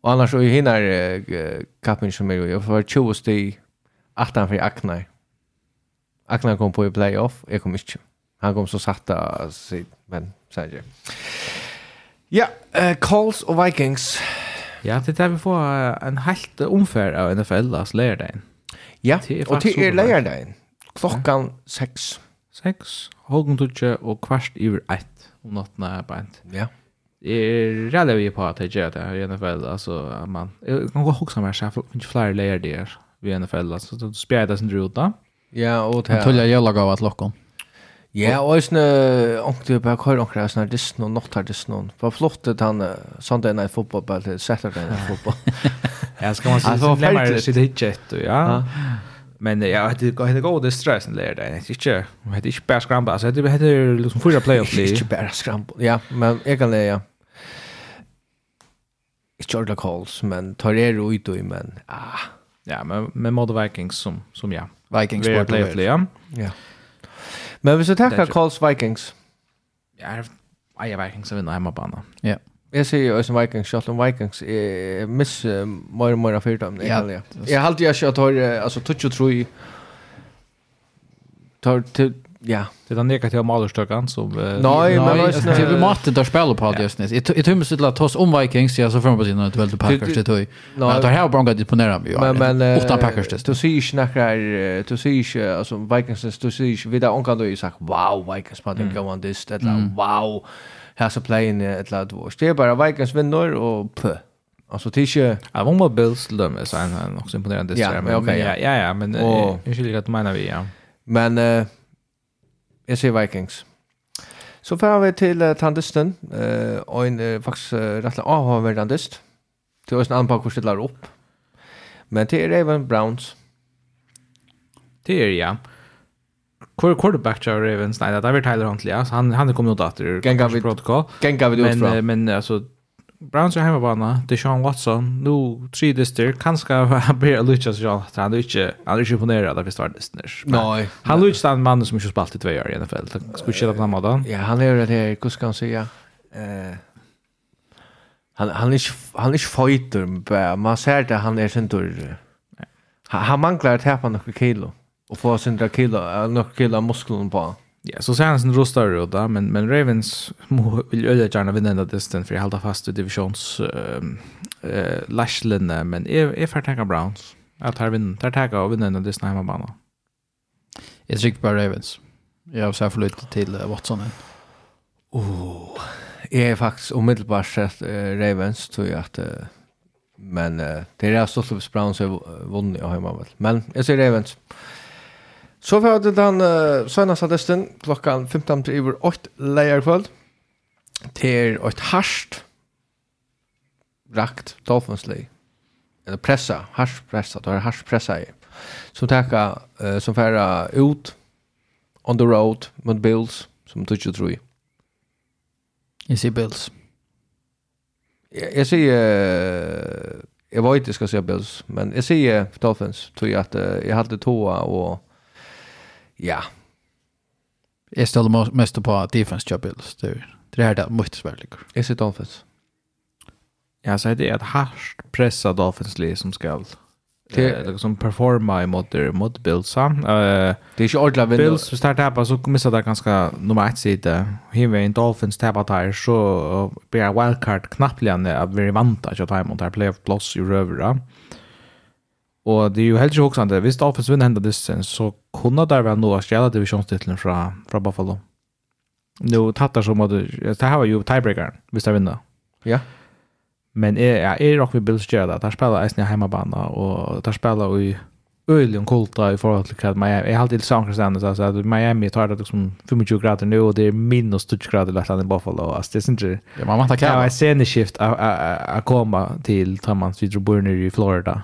Og annars så hinner uh, kappen som er jo, jeg får 20 sti, 18 for Aknar. Aknar kom på i playoff, jeg kom ikke. Han kom så satt av sitt, men sier ikke. Ja, uh, Colts og Vikings. Ja, det er vi får uh, en helt omfær av NFL last lærdagen. Ja, og til er lærdagen. Klokkan seks. Seks, holden tutje og kvart iver ett om natten er beint. Ja. Jeg er redd vi på at jeg gjør det i NFL, altså, man, jeg kan gå hoksa meg så jeg finner flere lærdager i NFL, altså, så det spjer det sin ruta. Ja, og til... Jeg tuller jeg lager av at. Ja, og jeg snø, ångte jo bare hver ångre, jeg snø, dissen og nått her dissen og var flottet han Sunday Night Football bare til Saturday Night Football. ja, skal man si, så glemmer det sitt hitjet, ja. Men ja, det går det går det stressen där det är inte det är inte bara scramble alltså det heter liksom förra playoff det är inte bara scramble. Ja men jeg kan det ja. Ikke ordentlig Calls men tar er ut i, men ah. Ja men med Mod Vikings som som ja. Vikings på playoff ja. Ja. Men hvis du tackar Colts Vikings. Ja, jag Vikings vinner hemmabana. Ja. Jeg sier ju som Vikings selv om Vikings er miss mer og mer av dem Ja, Ja, Jag har alltid jag kört har alltså touch och tror tar til, Ja. Det är negativa malerstyrkan som... Eh, nej, men... Nej, det är ju matte där spelar på det just nu. Jag tror mig till att ta om Vikings, jag så fram på sidan att välta Packers det tog. Men det här brangat det på nära mig. Men, men... Utan Packers det. Du ser ju snackar, du ser ju, alltså Vikings, du ser ju vidare omkant och sagt, wow, Vikings, man tänker om det, eller wow, här så playen, eller att det är bara Vikings vinner och pö. Alltså det är inte... Ja, hon var Bills till dem, så han också imponerande. Ja, ja, ja, men jag skiljer att menar vi, ja. Men... Uh, Jeg sier Vikings. Så får vi til uh, tandisten, uh, og en uh, faktisk uh, rettelig avhåndverdig tandist. Det er også en annen det lar opp. Men det er Raven Browns. Det er, ja. Hvor er quarterback til Ravens? Nei, det er Tyler Huntley, ja. Han, han er kommet ut etter. Gengar vi, protokoll. Gengar vi det ut fra. Men, men altså, Browns är hemmabana, Sean Watson, nu tre dyster, kanske börja Lucas John, han är inte, han är inte imponerad av första dyster. Nej. Han Lucas är en man som inte spalt i två år i NFL, det skulle inte på den måten. Ja, han er ju det her, hur skal han si, ja. Uh, Han, han er ikke, han er ikke fighter, man ser det, han er sin tur. Uh, Han han manglar att täpa några kilo, og få sin sina kilo, några kilo av muskler på honom. Ja, så Sansen rostar ut då, men men Ravens må vill öde gärna vinna den där disten för att hålla fast i divisions eh eh lashlinne, men är är för Browns. Att här vinna, där tacka och vinna den där disten hemmabanan. Jag tycker på Ravens. Jag har så för lite till Watson. Oh, jag är faktiskt omedelbart sett uh, Ravens tror jag att uh, men uh, det är så att Browns har vunnit hemma väl. Men jag ser Ravens. Eh Så vi det den uh, søgneste testen klokkan 15 til over 8 leierkvöld til et harsht rakt dolfinslig eller pressa, harspressa, det er harspressa i. Som teka, uh, som færa ut on the road mot Bills som du ikke tror i. Jeg sier Bills. Jeg, jag sier uh, jeg vet ikke skal si Bills men jeg sier Dolphins tror jeg at uh, jeg hadde toa og Ja. Jeg stiller mest på defense job Bills. Det er det här där mycket svårt. Jag ser Dolphins. Ja, så det är ett hårt pressa Dolphins lag som ska Det är liksom performa i mot mot Bills. Uh, det är ju ordla vinna. Bills så startar på så missar det ganska nummer ett sida. Hiver vi en Dolphins tappa där så blir wildcard knappt av vi vantar att ta emot där playoff plus i Rövra. Mm Och det är ju helt sjukt sant. Visst Dolphins vinner hända disten så kunde där väl nå stjäla divisionstiteln från från Buffalo. Nu tattar som att det här var ju tiebreaker visst det vinner. Ja. Men är ja, är rock vi Bills gör det. Där spelar Isne hemmabana och där spelar ju Öljen kolta i forhold til at Miami, jeg har alltid samkring så at Miami tar det liksom 25 grader nu, og det er minus 20 grader lett i Buffalo, altså det er ikke... Ja, man må ta kjære. Det var en sceneskift å komme til Tammans, vi tror bor i Florida,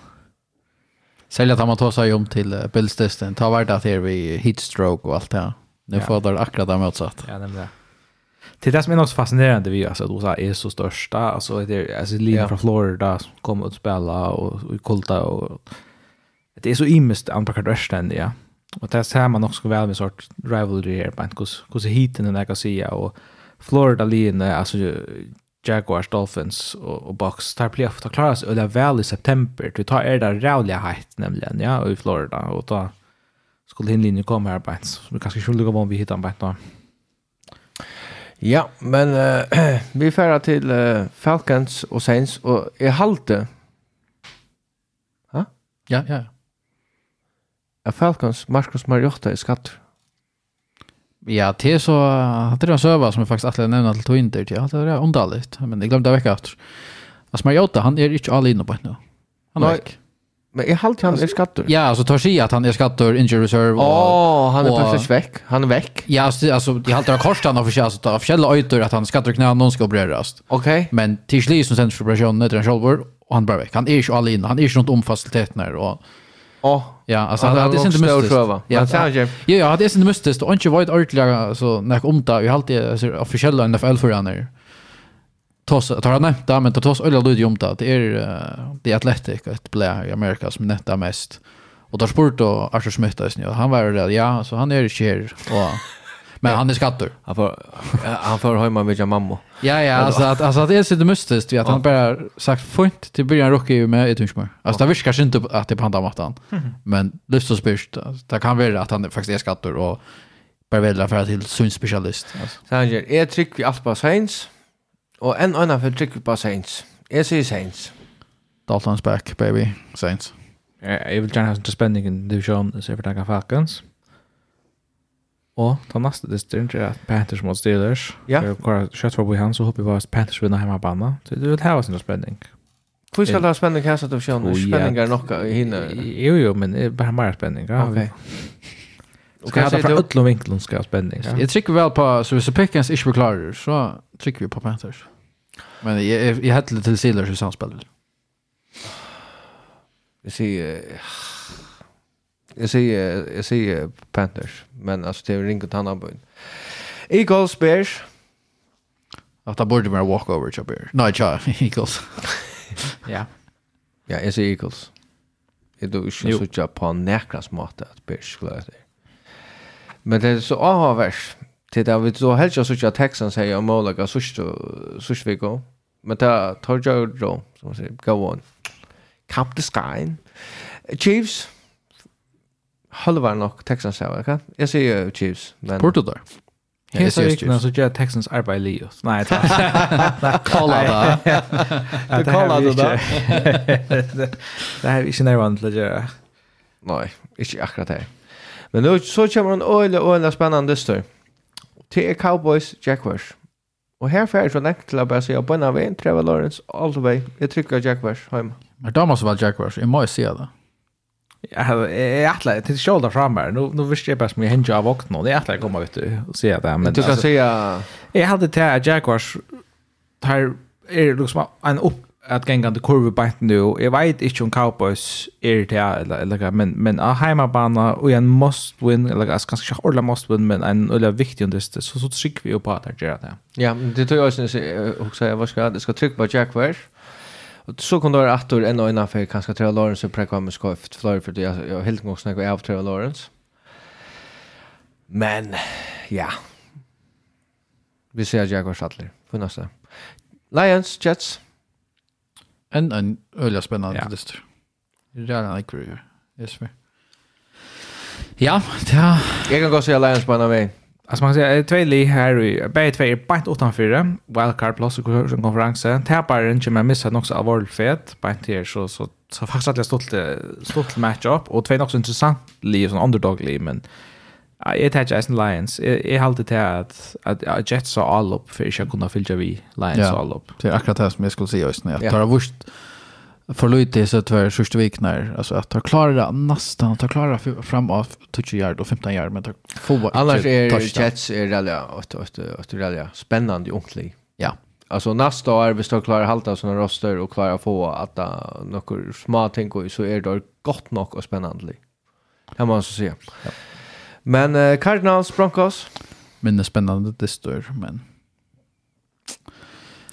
Sälja att man tar sig om till bildstesten. Ta värda att det är vid heatstroke och allt det här. Nu ja. får det akkurat det motsatt. Ja, nämligen det. Till det som är något fascinerande vi alltså att USA är så största alltså det är alltså Lina ja. från Florida som kommer att spela och, och kolta och det är så imest andra kardösten ja. Och det ser man också väl med sort rivalry här på hur hur hiten den kan säga och Florida-linjen, alltså Jaguars, Dolphins och, och Bucks tar playoff att klara sig och det väl i september. Du tar er där rävliga hajt nämligen, ja, i Florida och då skulle hinlinjen komma här på så vi kanske skulle gå om vi hittar en då. Ja, men uh, vi färra till uh, Falcons och Saints och i halte. Ja, ja. Ja, Falcons, Marcus Mariota i skatt. Ja, det är så det är en server som jag faktiskt alltid nämner till Twitter till. Det är underligt, men jag glömde det vecka efter. Alltså Mariota, han är inte all inne på nu. Han är Men jag halte han är skattor. Ja, alltså tar sig att han är skattor injury reserve. Åh, oh, han är plötsligt veck. Han är veck. Ja, alltså, alltså jag halt har korstan av sig alltså av källa ytor att han skattor knä någon ska opereras. Okej. Men till slut som sen för operationen heter han själv och han bara veck. Han är ju all inne. Han är ju runt omfasilitetena och Ja, ja, alltså det är inte mystiskt. Ja, ja, ja, det är inte mystiskt och inte varit ordentligt så när om det i har alltid alltså officiella NFL för. Tos tar han nämnt men tos ölla lud om det. Det är det Athletic ett blä i Amerika som nettar mest. Och där sport och Arthur Smith där snö. han var det ja, så han är ju här och Men han är skattor. Han får, han får hemma med mamma. Ja, ja, alltså att, alltså att det är så mystiskt att han bara sagt fint till början rockar ju med i hundsmör. Alltså det virkar inte att det är på andra mattan. Men lyft och spyrst, det kan vara att han faktiskt är skattor och bara välja för att till synspecialist. Så han gör, jag trycker vi allt på Saints och en annan för trycker vi på Saints. Jag säger Saints. Dalton's back, baby. Saints. Jag vill gärna ha spänningen spänning i om det så för att Falcons. Och ta nästa distrikt tror jag Panthers mot Steelers. Ja. Jag kör shot för Wuhan så hoppas vi att Panthers vinner hemma bana. Så det vill ha sin spänning. Hur ska det ha spänning här så att vi kör spänningar nog hinner. Jo jo, men bara mer spänning. Okej. Och kanske från alla vinklar ska ha spänning. Jag tycker väl på så vi Pickens inte förklarar så tycker vi på Panthers. Men jag jag hade till Steelers i samspelet. Vi ser Jag säger jag säger Panthers, men alltså det är ringa tanna på. Eagles Bears. Att ta bort med walkover till Bears. Nej, ja, Eagles. ja. Ja, jag säger Eagles. Det då är ju så jag på näkras mat att Bears skulle det. Men det är så avvärs. Det där vi så helst jag så jag Texans säger om Malaga så så så vi går. Men det tar jag då som man säger go on. Cap the sky. Chiefs halvar nok Texans här, va? Jag säger Chiefs, men Porto där. Helt riktigt, men så gör Texans arbete Leos. Nej, det är kolla då. Det kolla då. Det här är inte närvarande till att göra. Nej, inte akkurat det. Men nu så kommer en öle öle spännande stör. Till Cowboys Jaguars. Och här får jag från enkla bara säga på en av en Trevor Lawrence all the way. Jag trycker Jaguars hem. Men då måste väl Jaguars, jag måste säga det. Jag attla till shoulder fram här. Nu nu visste jag bara som jag hänger av vakten nu. det attla komma ut och se det men du kan säga jag hade till Jaguars tar är liksom en upp att gänga till kurva bant nu. Jag vet inte om Cowboys är det eller eller men men a hemmabana och en must win eller ganska kanske orla must win men en eller viktig under så så tryck vi på att göra det. Ja, det tror jag också också jag vad ska det ska trycka på Jaguars så kom det vara att en och en för kanske Trevor Lawrence och präkva med skoft för för jag jag helt gång snackar av Trevor Lawrence. Men ja. Vi ser Jaguars Shuttler för nästa. Lions Jets. En en öliga spännande ja. list. Det är en ikru. Yes, Ja, ja. Jeg kan gå se Lions på en av veien. Alltså man kan säger två li här i bägge två är bänt utanför wildcard plus och konferensen. Tappar inte men missar också av World fet bänt här så så så faktiskt att jag stolt stolt matchup och två är också intressant li som underdog li men jag tar Jason Lions. Jag har alltid till att att Jets har all upp för att jag kunde fylla vi Lions ja. all upp. Det är akkurat det som jag skulle säga just nu. Jag tar vurst för lite så att var första veckan alltså att ta klara nästan ta klara framåt 20 yard och 15 yard men ta få annars är Jets är rally att att att rally spännande ungtlig Ja. Alltså nästa år vi står klara halta såna roster och klara få att några små tänker så är det gott nog och spännande. Kan man så se. Ja. Men uh, Cardinals Broncos men det spännande det står men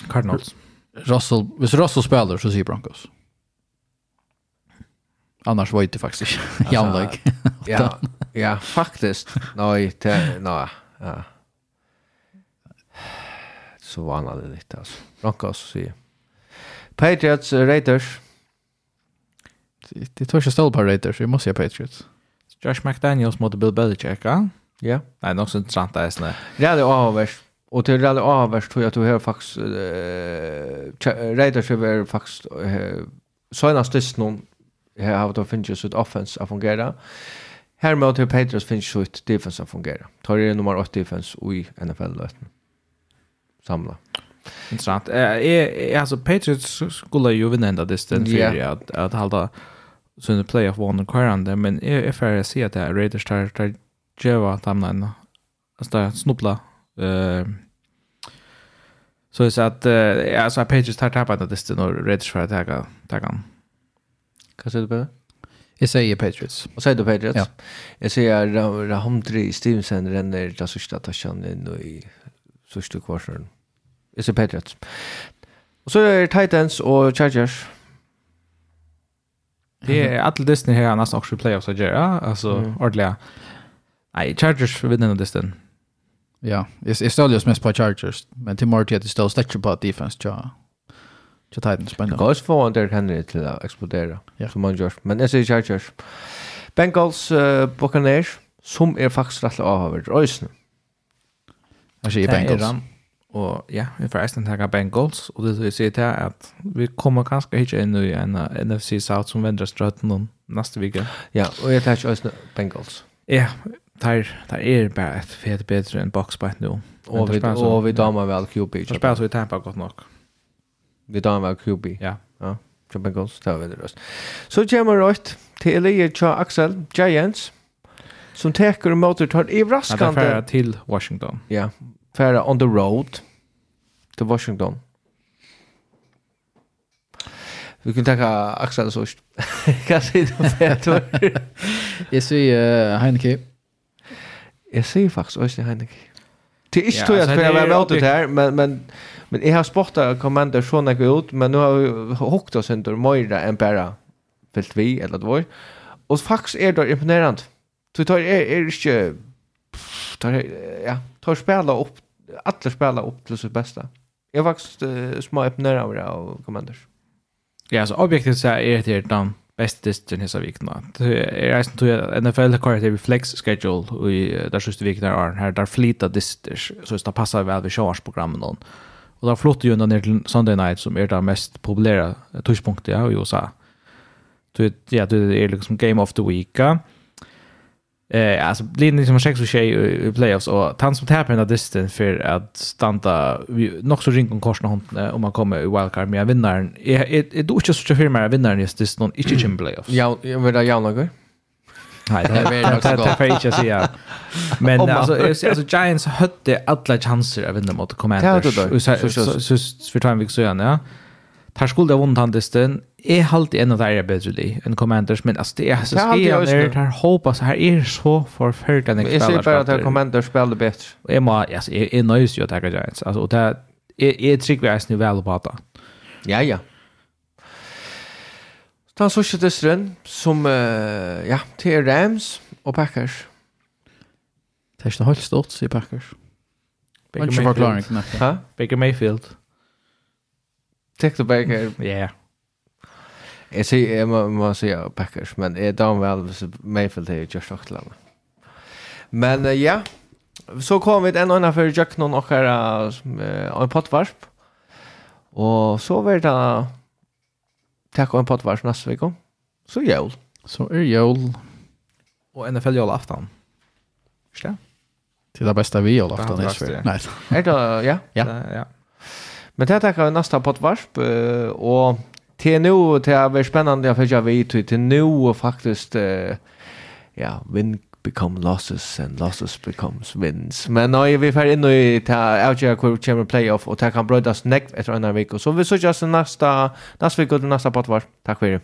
Cardinals Russell, hvis Russell spelar så sier Broncos. Annars var det faktiskt inte jämlik. ja, ja, faktiskt. Nej, det, nej, ja. Så var det lite alltså. Broncos säger. Patriots, Raiders. Det, det jag sig stål på Raiders, vi måste säga Patriots. Josh McDaniels mot Bill Belichick, ja? Ja. Nej, något sånt sant där snä. Det är avvärst. Och till det är avvärst tror jag att du har faktiskt Raiders är faktiskt eh såna stist någon här har de finnes sitt offense att fungera. Här med till Patriots finnes sitt defense att fungera. Tar det nummer 8 defense i NFL-løten. Samla. Intressant. Eh, alltså Patriots skulle ju vinna ända disten för yeah. att, att hålla sånne playoff one kvarande, men är är för att se att det er Raiders tar, tar Jeva timeline, altså det snubbla. Eh så jeg sier att uh, alltså Patriots tar tappat att disten, og Raiders för att ta han. Vad säger du på det? Jeg Patriots. Vad säger du Patriots? Ja. Jeg sier Rahamdri Stevenson renner den sista touchen in i sista kvarten. Jag säger Patriots. Och så er Titans och Chargers. Det är alla Disney här nästan också i playoffs att göra. Alltså, mm. ordentlig. Nej, Chargers vinner Disney. Ja, jag jeg støller just mest på Chargers, men till Marty att det står stäcker på defense, ja. Så tar den spännande. Gås för under Henry till att explodera. Ja. Som man gör. Men jag säger Chargers. Bengals uh, Buccaneers som är faktiskt rätt avhöver. Ösen. Alltså i Bengals. Och ja, vi får ästen tacka Bengals. Och det vill säga till att vi kommer ganska hit in i en uh, NFC South som vänder ströten nästa vecka. Ja, och jag tar inte Ösen Bengals. Ja, tar tar är bara ett fet bättre än boxbite nu. Och vi och vi damar väl QB. Så spelar så i Tampa gott nog. Vi tar var QB. Ja. Ja. Fra Bengals, det var veldig røst. Så kommer rødt til Elie Tja Axel, Giants, som teker og måter tar i raskande. Ja, det er til Washington. Ja, færa on the road til Washington. Vi kan takka Axel sørst. Hva sier du for det? Jeg sier Heineke. Jeg sier faktisk også Heineke. Det er ikke tog at jeg var med her, men, men Men jag har spottat kommandor så när ut, men nu har vi hukt oss inte mera än bara fyllt vi eller det. Och faktiskt är det imponerande. Du tar är är inte tar ja, tar spela upp alla spela upp till sitt bästa. Jag faktiskt uh, små öppnare av det av kommandor. Ja, så objektivt så är det den bästa distan hesa vikna. Det är reisen till NFL kvar det flex schedule och där sista vikna är här där flita distan så det passar väl vid showsprogrammen då. Og da flyttet jo ned til Sunday Night, som er det mest populære tidspunktet ja, i USA. Så ja, det er liksom Game of the Week. Ja. Eh, alltså blir det liksom sex och tjej i playoffs och han som tappar den disten för att stanta nog så ring om korsna hon om man kommer i wildcard med vinnaren. Är är du inte så för mig vinnaren just det någon inte i playoffs. Ja, jag vill ha jag något. Nej, det är nog så gott. Det får jag inte säga. Men alltså, alltså Giants hade alla chanser att vinna mot Commanders. Så för time vi så igen, ja. Tar skulle det vunnit han distan. Är alltid en av de bättre li än Commanders, men alltså det är så skillnad. Här hoppas här är så förfärligt en spelare. Jag ser bara att Commanders spelade bättre. Jag må, alltså, är nöjd ju att tacka Giants. Alltså, och det är, är trygg vi är nu väl på att Ja, ja. Ta så ikke dysteren som, uh, ja, til Rams og Packers. Det er ikke helt stort, sier Packers. Baker Mayfield. Forklaring, Baker Mayfield. Tek du Baker? Ja. Jeg sier, jeg må, må si Packers, men jeg damer vel hvis Mayfield er just nok til Men uh, ja, så kom vi til en annen for Jack noen og her, uh, en pottvarsp. Og så var det Takk og en potvars neste vecka. Så jævl. Så er jul. Och NFL julafton. Förstår? Till det beste vi julafton är. Nej. er det ja? Ja. Ja. Men det tackar vi nästa potvars och till nu till jeg spännande jag försöker vi till nu faktiskt ja, vin become losses and losses becomes wins. Men nej, vi får in i ta outja kvar chamber playoff och ta kan bröda snack efter en vecka. Så vi såg just nästa nästa vecka till nästa potvart. Tack för det.